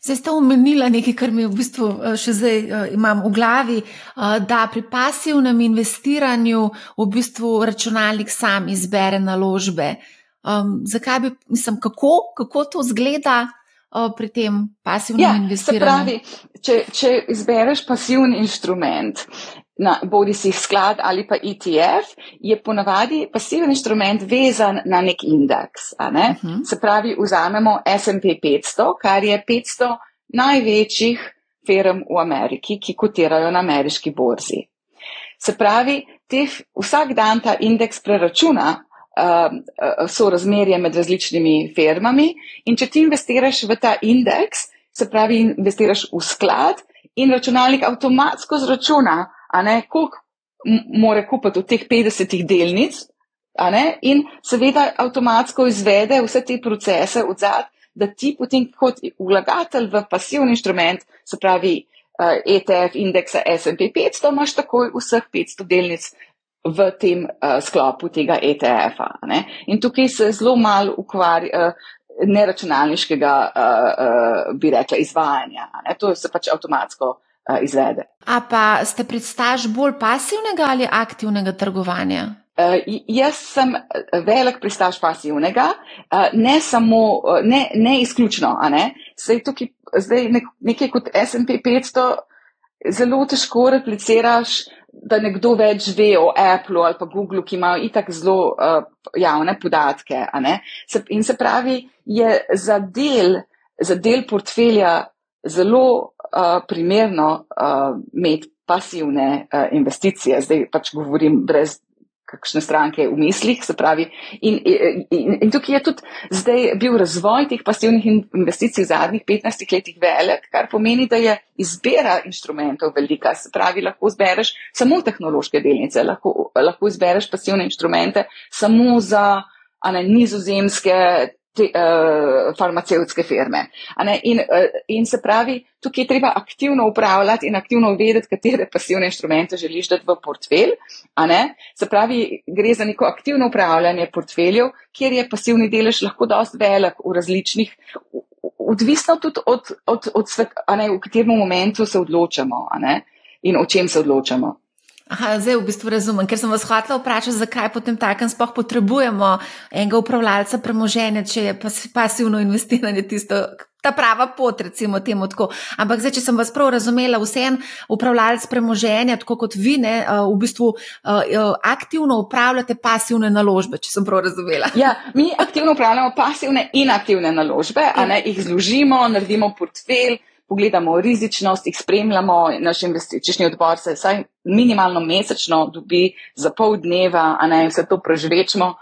Zdaj ste omenili nekaj, kar mi v bistvu eh, še zdaj uh, imam v glavi, uh, da pri pasivnem investiranju v bistvu računalnik sam izbere naložbe. Um, zakaj bi, mislim, kako, kako to zgleda? pri tem pasivnem ja, investiranju? Pravi, če, če izbereš pasivni inštrument, na, bodi si sklad ali pa ETF, je ponavadi pasivni inštrument vezan na nek indeks. Ne? Uh mhm. -huh. Se pravi, vzamemo SP 500, kar je 500 največjih firm v Ameriki, ki kotirajo na ameriški borzi. Se pravi, teh, vsak dan ta indeks preračuna uh, so razmerje med različnimi firmami. In če ti investiraš v ta indeks, se pravi, investiraš v sklad in računalnik avtomatsko zračuna, koliko more kupiti od teh 50 delnic. In seveda avtomatsko izvede vse te procese od zad, da ti potem kot vlagatelj v pasivni inštrument, se pravi uh, ETF indeksa SP 500, imaš takoj vseh 500 delnic v tem uh, sklopu tega ETF-a. In tukaj se zelo malo ukvarja. Uh, neračunalniškega, uh, uh, bi rekla, izvajanja. Ne? To se pač avtomatsko izvede. A pa ste predstaž bolj pasivnega ali aktivnega trgovanja? Uh, jaz sem velik pristaš pasivnega, uh, ne samo, ne, ne izključno. Ne? Sej tukaj zdaj nek, nekaj kot SP 500 zelo težko repliciraš da nekdo več ve o Apple ali pa Google, ki imajo itak zelo uh, javne podatke. Se, in se pravi, je za del, za del portfelja zelo uh, primerno uh, imeti pasivne uh, investicije. Zdaj pač govorim brez kakšne stranke v mislih, se pravi. In, in, in tukaj je tudi zdaj bil razvoj teh pasivnih investicij v zadnjih 15 letih velik, kar pomeni, da je izbira inštrumentov velika. Se pravi, lahko zbereš samo tehnološke delnice, lahko, lahko izbereš pasivne inštrumente samo za ne, nizozemske te, uh, farmacevtske firme. In, uh, in se pravi, tukaj je treba aktivno upravljati in aktivno vedeti, katere pasivne inštrumente želiš dati v portfelj. Se pravi, gre za neko aktivno upravljanje portfeljev, kjer je pasivni delež lahko dost velik v različnih. Odvisno tudi od, od, od svet, ne, v katerem momentu se odločamo in o čem se odločamo. Aha, zdaj v bistvu razumem, ker sem vas hotela vprašati, zakaj potem takem spoh potrebujemo enega upravljalca premoženja, če je pas, pasivno investiranje tisto, ta prava pot, recimo temu tako. Ampak zdaj, če sem vas prav razumela, vsem upravljalec premoženja, tako kot vi, ne, v bistvu aktivno upravljate pasivne naložbe, če sem prav razumela. Ja, mi aktivno upravljamo pasivne in aktivne naložbe, a ne jih zložimo, naredimo portfelj pogledamo rizičnost, jih spremljamo, naš investicijski odbor se vsaj minimalno mesečno dobi za pol dneva, a ne vse to prežvečemo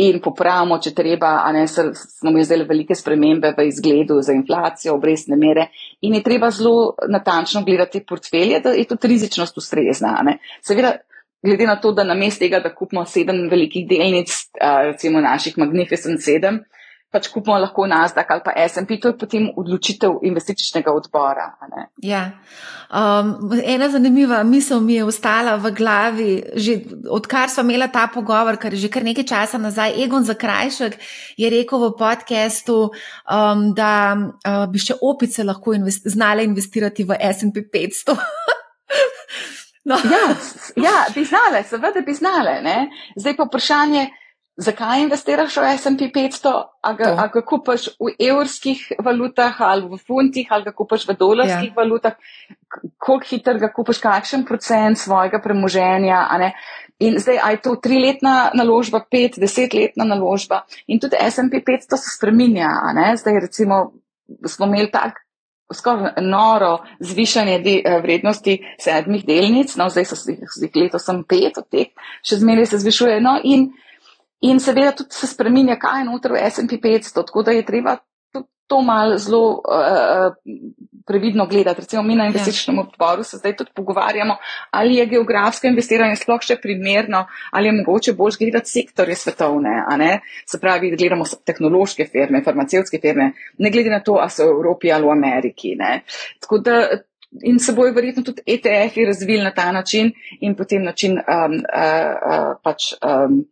in popravimo, če treba, a ne smo imeli zdaj velike spremembe v izgledu za inflacijo, obrestne mere in je treba zelo natančno gledati portfelje, da je tudi rizičnost ustrezna. Seveda, glede na to, da namest tega, da kupimo sedem velikih delnic, recimo naših Magnificent 7, pač kupimo lahko Nasdaq ali pa SP, to je potem odločitev investicijskega odbora. Ja. Um, ena zanimiva misel mi je ostala v glavi, že odkar smo imeli ta pogovor, kar je že kar nekaj časa nazaj. Egon Zakrajšek je rekel v podkastu, um, da uh, bi še opice lahko investi znale investirati v SP 500. no. ja, ja, bi znale, seveda bi znale. Ne? Zdaj pa vprašanje zakaj investiraš v SP 500, a ga, a ga kupaš v evrskih valutah ali v funtih ali ga kupaš v dolarskih ja. valutah, koliko hitro ga kupaš, kakšen procent svojega premoženja. In zdaj, aj to triletna naložba, pet, desetletna naložba in tudi SP 500 se spreminja. Zdaj, recimo, smo imeli tak. Skoraj noro zvišanje de, eh, vrednosti sedmih delnic, no zdaj so jih letos sem pet od teh, še zmeraj se zvišuje. No, in In seveda tudi se spreminja, kaj je noter v SP 500, tako da je treba to malo zelo uh, previdno gledati. Recimo mi na ja. investičnem odboru se zdaj tudi pogovarjamo, ali je geografsko investiranje sploh še primerno, ali je mogoče bolj gledati sektorje svetovne, a ne? Se pravi, gledamo tehnološke firme, farmacevske firme, ne glede na to, a so v Evropi ali v Ameriki, ne? Tako da in se bojo verjetno tudi ETF-i razvili na ta način in potem način um, uh, uh, pač. Um,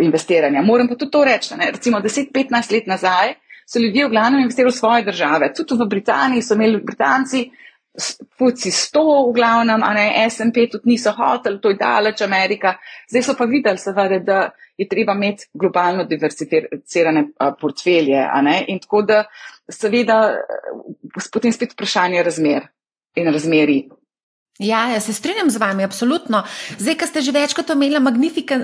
investiranja. Moram pa tudi to reči, ne? recimo 10-15 let nazaj so ljudje v glavnem investirali v svoje države. Tudi v Britaniji so imeli Britanci, fuci 100 v glavnem, a ne SMP tudi niso hoteli, to je daleč Amerika. Zdaj so pa videli seveda, da je treba imeti globalno diversificirane portfelje, a ne. In tako da seveda potem spet vprašanje razmer in razmeri. Ja, ja, se strinjam z vami, absolutno. Zdaj, ko ste že večkrat omenili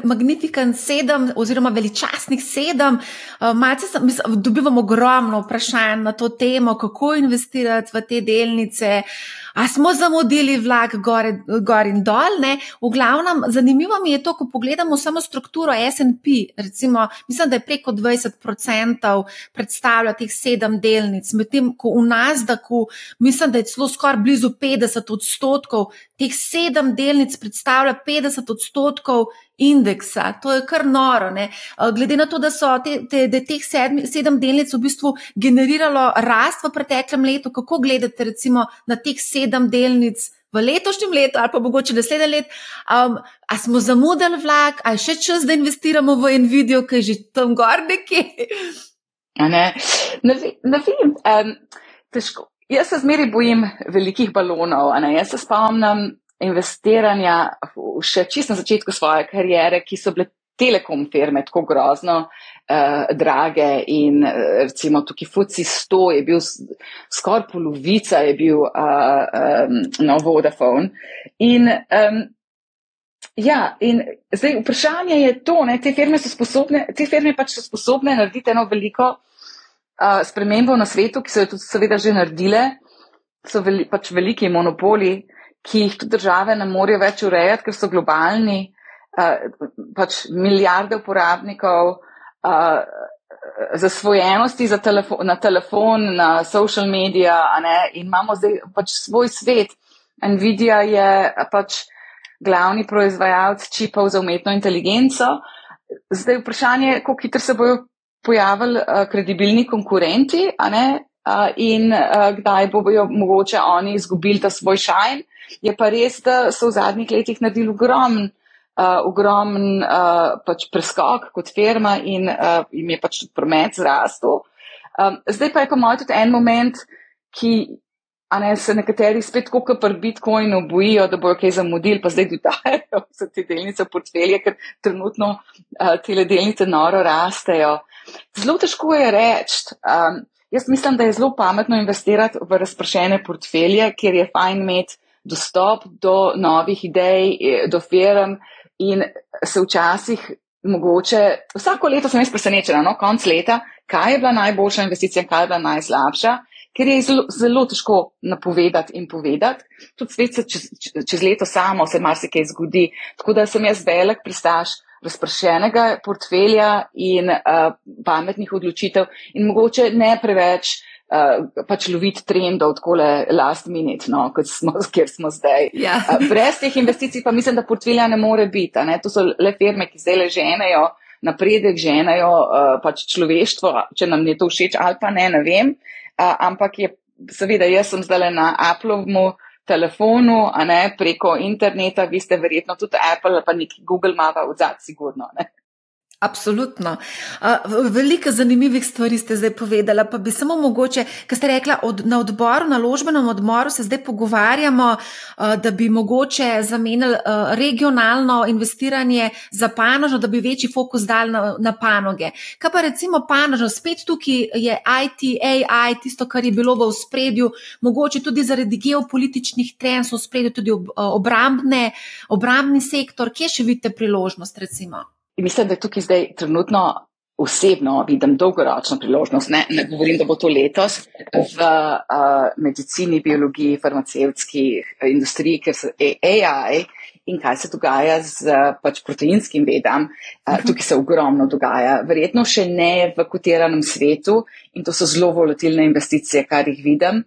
Magnificent 7 oziroma veličastnih 7, uh, malce sem, mislim, dobivam ogromno vprašanj na to temo, kako investirati v te delnice. Uh, A smo zamudili vlak gor, gor in dol? Ne? V glavnem, zanimivo mi je to, ko pogledamo samo strukturo SP. Recimo, mislim, da je preko 20% predstavlja teh sedem delnic, medtem ko v nas, da ko mislim, da je celo skoraj blizu 50 odstotkov, teh sedem delnic predstavlja 50 odstotkov indeksa. To je kar noro. Ne? Eh, glede na to, da so te, te, te, teh sedmi, sedem delnic v bistvu generiralo rast v preteklem letu, kako gledate recimo na teh sedem delnic? V letošnjem letu, ali pa mogoče naslednje leto, um, ali smo zamudili vlak, ali še čas, da investiramo v en video, ki je že tam gor nekje. Ne, ne, ne vem, um, težko. Jaz se zmeri bojim velikih balonov. Jaz se spomnim, investiranja še čisto na začetku svoje kariere, ki so bile telekom firme tako grozno uh, drage in uh, recimo tukaj FUCI 100 je bil skoraj polovica je bil uh, um, no Vodafone. In, um, ja, in zdaj vprašanje je to, ne, te firme so sposobne, te firme pač so sposobne narediti eno veliko uh, spremembo na svetu, ki so jo tudi seveda že naredile, so veli, pač veliki monopoli ki jih tudi države ne morejo več urejati, ker so globalni, uh, pač milijarde uporabnikov, uh, zasvojenosti za telefo na telefon, na social media, in imamo zdaj pač svoj svet. Nvidia je pač glavni proizvajalec čipov za umetno inteligenco. Zdaj vprašanje je, kako hitro se bojo pojavili uh, kredibilni konkurenti, uh, in uh, kdaj bojo mogoče oni izgubili ta svoj šajn. Je pa res, da so v zadnjih letih naredili ogromen, uh, ogromen uh, pač preskok kot firma in uh, jim je pač promet zrastel. Um, zdaj pa je po mojem tudi en moment, ki ne se nekateri spet kot pri Bitcoinu bojijo, da bojo kaj zamudili, pa zdaj dodajajo vse te delnice v portfelje, ker trenutno uh, te delnice noro rastejo. Zelo težko je reči. Um, jaz mislim, da je zelo pametno investirati v razpršene portfelje, ker je fajn imeti dostop do novih idej, eh, do firm in se včasih mogoče, vsako leto sem jaz presenečena, no, konc leta, kaj je bila najboljša investicija, kaj je bila najslabša ker je zelo, zelo težko napovedati in povedati. Tudi svet se čez, čez leto samo se marsikaj zgodi. Tako da sem jaz velik pristaš razpršenega portfelja in uh, pametnih odločitev in mogoče ne preveč. Uh, pač loviti trendov, tako le last minute, no, kot smo, kjer smo zdaj. Ja. uh, brez teh investicij pa mislim, da portfelja ne more biti. Ne? To so le firme, ki zdaj le ženejo napredek, ženejo uh, pač človeštvo, če nam je to všeč ali pa ne, ne vem. Uh, ampak je, seveda, jaz sem zdaj na Applovemu telefonu, a ne preko interneta, vi ste verjetno tudi Apple ali pa neki Google mapa zadnji, sigurno. Ne? Absolutno. Veliko zanimivih stvari ste zdaj povedali, pa bi samo mogoče, ker ste rekla, od, na odboru, na ložbenem odboru se zdaj pogovarjamo, da bi mogoče zamenjali regionalno investiranje za panožno, da bi večji fokus dal na, na panoge. Kaj pa recimo panožno, spet tukaj je IT, AI, tisto, kar je bilo v spredju, mogoče tudi zaradi geopolitičnih trend so v spredju tudi obrambne, obrambni sektor, kje še vidite priložnost recimo? In mislim, da tukaj zdaj trenutno osebno vidim dolgoročno priložnost. Ne, ne govorim, da bo to letos v uh, medicini, biologiji, farmacevtski industriji, ker so AI in kaj se dogaja z pač proteinskim vedam. Uh, tukaj se ogromno dogaja. Verjetno še ne v kotiranem svetu in to so zelo volatilne investicije, kar jih vidim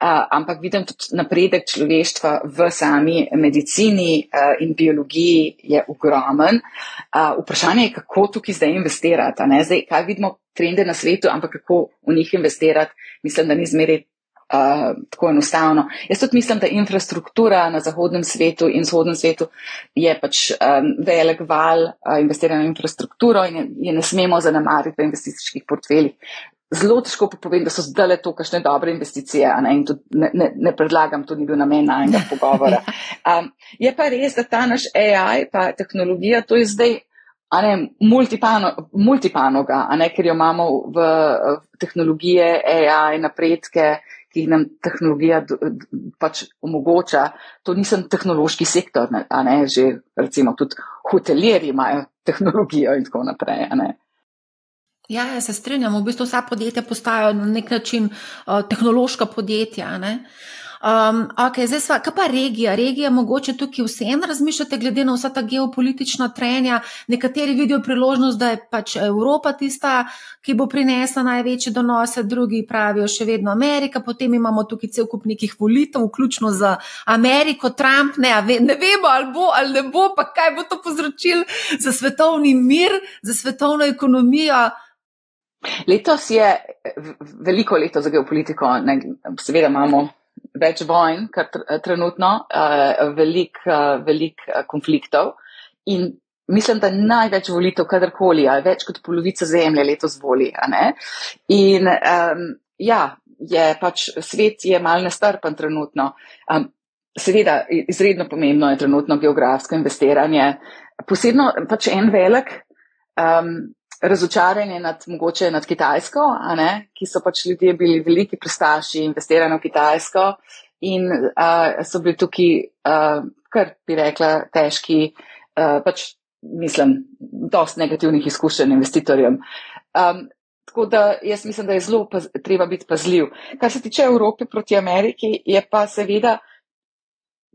ampak vidim tudi napredek človeštva v sami medicini uh, in biologiji je ogromen. Uh, vprašanje je, kako tukaj zdaj investirati. Zdaj, kaj vidimo trende na svetu, ampak kako v njih investirati, mislim, da ni zmeri. Uh, tako enostavno. Jaz tudi mislim, da infrastruktura na zahodnem svetu in vzhodnem svetu je pač um, velik val uh, investiranja v infrastrukturo in je, je ne smemo zanemariti v investicijskih portfeljih. Zelo težko pa povem, da so zdaj to kakšne dobre investicije ne? in tudi ne, ne, ne predlagam, to ni bil namen najnega pogovora. Um, je pa res, da ta naš AI, pa tehnologija, to je zdaj ne, multipano, multipanoga, ne, ker jo imamo v, v tehnologije AI, napredke, ki jih nam tehnologija pač omogoča. To nisem tehnološki sektor, ne, ne, že recimo tudi hotelirji imajo tehnologijo in tako naprej. Ja, ja, se strinjam. V bistvu vsa podjetja postajajo na nek način uh, tehnološka podjetja. Um, okay, zdaj, sva, kaj pa regija? Regija, mogoče tukaj vseeno razmišljate, glede na vsa ta geopolitična trenja. Nekateri vidijo priložnost, da je pač Evropa tista, ki bo prinesla največje donose, drugi pravijo še vedno Amerika. Potem imamo tukaj cel kup nekih volitev, vključno z Ameriko, Trump. Ne, ne vemo, ali bo ali ne bo, pa kaj bo to povzročil za svetovni mir, za svetovno ekonomijo. Letos je veliko leto za geopolitiko, ne, seveda imamo več vojn, kar trenutno, uh, velik, uh, velik uh, konfliktov in mislim, da največ volitev kadarkoli, ali več kot polovica zemlje letos voli. In um, ja, je pač svet je mal nestrpen trenutno. Um, seveda, izredno pomembno je trenutno geografsko investiranje. Posebno pač en velik. Um, razočaranje nad, mogoče nad Kitajsko, ki so pač ljudje bili veliki pristaši investiranja v Kitajsko in uh, so bili tukaj, uh, kar bi rekla, težki, uh, pač mislim, dost negativnih izkušenj investitorjem. Um, tako da jaz mislim, da je zelo paz, treba biti pazljiv. Kar se tiče Evrope proti Ameriki, je pa seveda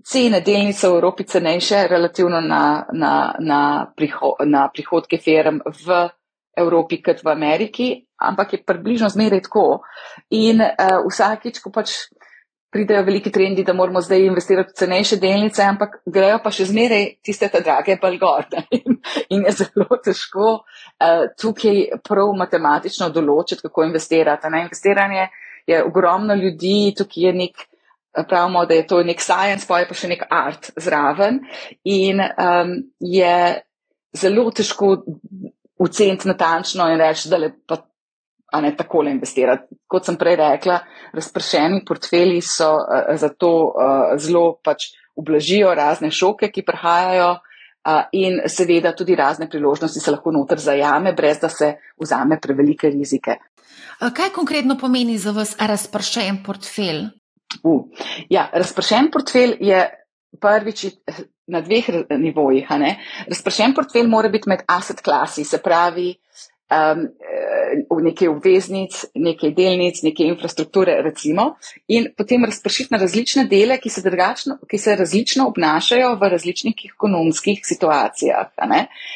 cene delnice v Evropi cenejše relativno na, na, na, priho, na prihodke firm v Evropi kot v Ameriki, ampak je približno zmeraj tako. In uh, vsakič, ko pač pridejo veliki trendi, da moramo zdaj investirati v cenejše delnice, ampak grejo pa še zmeraj tiste ta drage balgorne. In, in je zelo težko uh, tukaj prav matematično določiti, kako investirati. Na investiranje je ogromno ljudi, tukaj je nek. Pravimo, da je to nek science, pa je pa še nek art zraven. In um, je zelo težko oceniti natančno in reči, da je pa a ne takole investirati. Kot sem prej rekla, razpršeni portfelji so uh, zato uh, zelo pač ublažijo razne šoke, ki prihajajo uh, in seveda tudi razne priložnosti se lahko noter zajame, brez da se vzame prevelike rizike. Kaj konkretno pomeni za vas razpršen portfelj? Uh, ja, razpršen portfelj je prvič na dveh nivojih. Razpršen portfelj mora biti med asset klasi, se pravi um, v nekaj obveznic, nekaj delnic, nekaj infrastrukture, recimo, in potem razpršiti na različne dele, ki se, ki se različno obnašajo v različnih ekonomskih situacijah.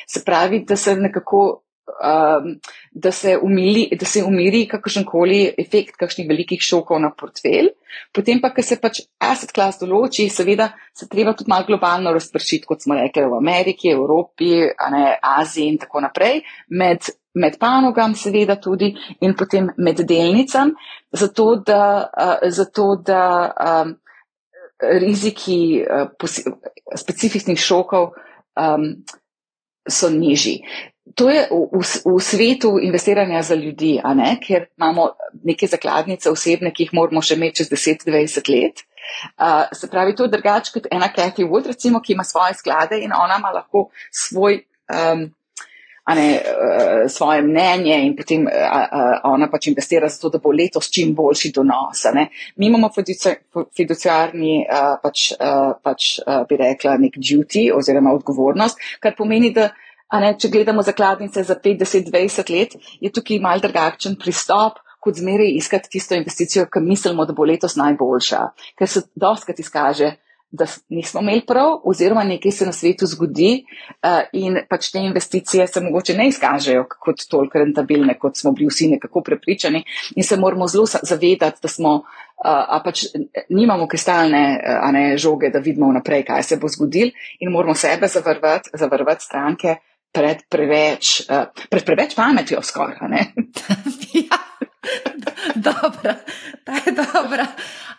Se pravi, da se nekako um, da, se umili, da se umiri kakršen koli efekt kakšnih velikih šokov na portfelj. Potem pa, ker se pač asset class določi, seveda se treba tudi malo globalno razpršiti, kot smo rekli v Ameriki, Evropi, ne, Aziji in tako naprej, med, med panogam seveda tudi in potem med delnicam, zato da, uh, zato da um, riziki specifičnih šokov um, so nižji to je v, v svetu investiranja za ljudi, ker imamo neke zakladnice osebne, ki jih moramo še imeti čez 10-20 let. Uh, se pravi, to je drugače kot ena Kathy Wood, recimo, ki ima svoje sklade in ona ima lahko svoj, um, ne, uh, svoje mnenje in potem uh, uh, ona pač investira za to, da bo letos čim boljši donos. Mi imamo fiduciarni, uh, pač, uh, pač uh, bi rekla, nek duty oziroma odgovornost, kar pomeni, da Ne, če gledamo zakladnice za 50, 20 let, je tukaj mal drugačen pristop, kot zmeraj iskati tisto investicijo, ki mislimo, da bo letos najboljša. Ker se doskrat izkaže, da nismo imeli prav, oziroma nekaj se na svetu zgodi uh, in pač te investicije se mogoče ne izkažejo kot toliko rentabilne, kot smo bili vsi nekako prepričani. In se moramo zelo zavedati, da smo. Uh, a pač nimamo kristalne a ne, žoge, da vidimo vnaprej, kaj se bo zgodil, in moramo sebe zavrvati, zavrvati stranke, pred preveč, uh, pred preveč pametjo, skoraj. ja, dobro, ta je dobra.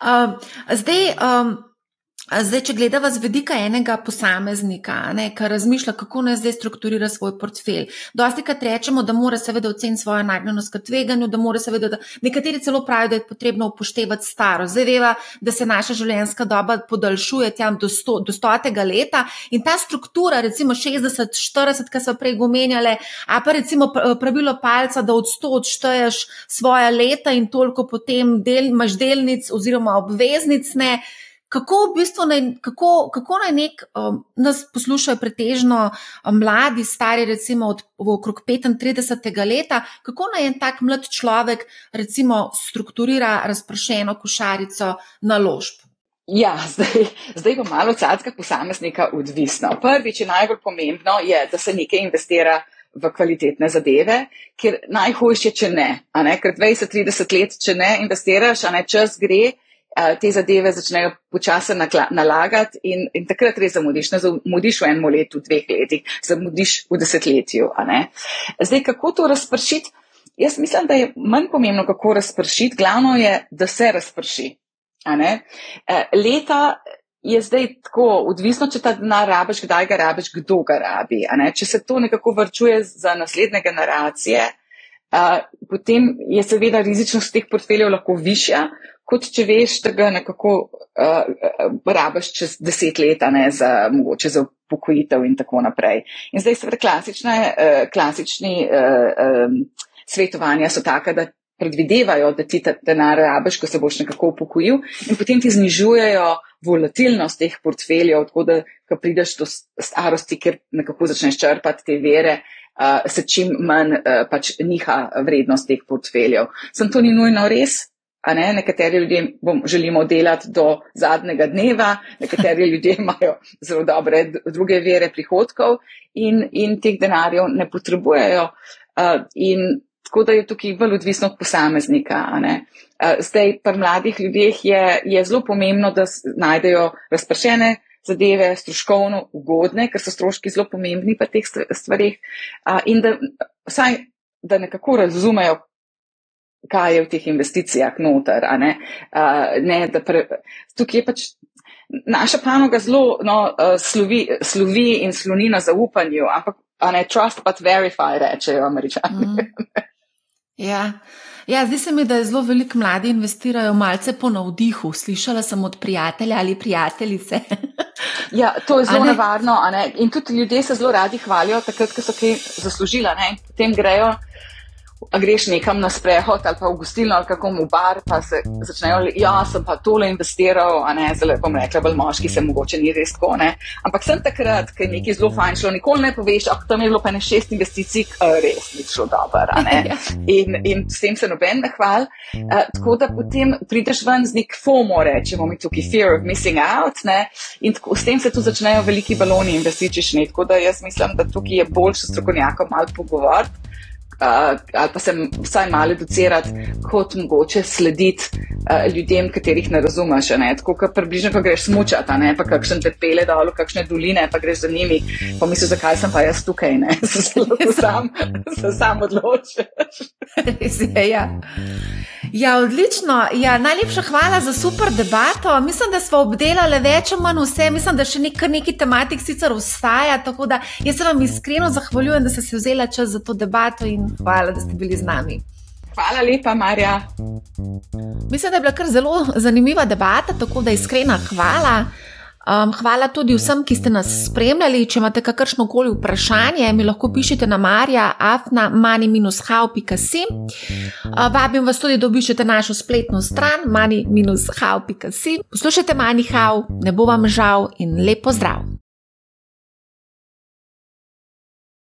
Um, zdaj. Um, Zdaj, če gledamo z vidika enega posameznika, ne, ki razmišlja, kako naj zdaj strukturira svoj portfelj. Dosti krat rečemo, da mora seveda oceniti svojo nagnjenost k tveganju, da mora seveda, da nekateri celo pravijo, da je potrebno upoštevati staro. Zdaj veva, da se naša življenjska doba podaljšuje tam do, sto, do stotega leta in ta struktura, recimo 60, 40, ki so prej omenjale, a pa recimo pravilo palca, da od 100 odšteješ svoja leta in toliko potem del, imaš delnic oziroma obveznic. Ne, kako v bistvu naj, kako, kako naj nek, um, nas poslušajo pretežno um, mladi, stari, recimo od okrog 35 let, kako naj en tak mlad človek, recimo, strukturira razpršeno košarico naložb. Ja, zdaj, zdaj bo malo od vsakega posameznika odvisno. Prvič in najbolj pomembno je, da se nekaj investira v kvalitetne zadeve, ker najhujše, če ne, ne? ker 20-30 let, če ne investiraš, a ne čas gre, te zadeve začnejo počasi nalagati in, in takrat res zamudiš. Ne zamudiš v enem letu, dveh letih, zamudiš v desetletju. Zdaj, kako to razpršiti? Jaz mislim, da je manj pomembno, kako razpršiti, glavno je, da se razprši. Leta je zdaj tako, odvisno, če ta denar rabiš, kdaj ga rabiš, kdo ga rabi. Če se to nekako vrčuje za naslednje generacije, potem je seveda rizičnost teh portfeljev lahko višja, kot če veš, da ga nekako uh, rabiš čez deset let, ne za mogoče za pokojitev in tako naprej. In zdaj seveda klasične, uh, klasični uh, um, svetovanja so taka, da predvidevajo, da ti ta denar rabiš, ko se boš nekako upokojil in potem ti znižujejo volatilnost teh portfeljev, tako da, ko prideš do starosti, ker nekako začneš črpati te vere, uh, se čim manj uh, pač niha vrednost teh portfeljev. Sem to ni nujno res, Ne? Nekateri ljudje bom, želimo delati do zadnjega dneva, nekateri ljudje imajo zelo dobre druge vere prihodkov in, in teh denarjev ne potrebujejo. Uh, in tako da je tukaj bolj odvisno od posameznika. Uh, zdaj, pri mladih ljudeh je, je zelo pomembno, da najdejo razpršene zadeve, stroškovno ugodne, ker so stroški zelo pomembni pri teh stvarih uh, in da vsaj da nekako razumejo, kaj je v teh investicijah noter. Ne? Uh, ne, pre, tukaj je pač naša panoga zelo no, uh, slovi, slovi in sloni na zaupanju, ampak ne trust but verify, rečejo američani. Mm. Ja. Ja, zdi se mi, da je zelo veliko mladi investirajo malce po navdihu. Slišala sem od prijatelja ali prijateljice. ja, to je zelo nevarno. In tudi ljudje se zelo radi hvalijo, takrat, ko so kaj zaslužili. Potem grejo a greš nekam na sprehod ali pa v gostilno ali kako v bar, pa se začnejo, ja, sem pa tole investiral, a ne, zelo bom rekla, bolj moški se mogoče ni res tako, ne. Ampak sem takrat, ker je nekaj zelo fajn šlo, nikoli ne poveš, ah, tam je bilo pa ne šest investicij, res ni šlo dobro, a ne. Ja. In, in s tem se noben ne hval. Uh, tako da potem prideš ven z nek FOMO, rečemo mi tukaj, fear of missing out, ne. In tako, s tem se tu začnejo veliki baloni investicijski, tako da jaz mislim, da tukaj je boljše strokovnjakom malo pogovoriti ali pa se vsaj malo educirati, kot mogoče slediti uh, ljudem, katerih ne razumeš. Ne? Tako kot približno, ko greš smučati, ne? pa kakšen te pele dol, kakšne doline, pa greš za njimi, pa misliš, zakaj sem pa jaz tukaj, ne, se sam, se sam odločiš. Res je, ja. Ja, odlično. Ja, najlepša hvala za super debato. Mislim, da smo obdelali več ali manj vse. Mislim, da še nekaj, nekaj tematik sicer ostaja. Tako da jaz se vam iskreno zahvaljujem, da ste se vzeli čas za to debato in hvala, da ste bili z nami. Hvala lepa, Marja. Mislim, da je bila kar zelo zanimiva debata, tako da iskrena hvala. Um, hvala tudi vsem, ki ste nas spremljali. Če imate kakršno koli vprašanje, mi lahko pišete na marja, afna, mani-how.com. Uh, vabim vas tudi, da obišete našo spletno stran mani-how.com. Poslušajte mani-how, ne bo vam žal in lepo zdrav.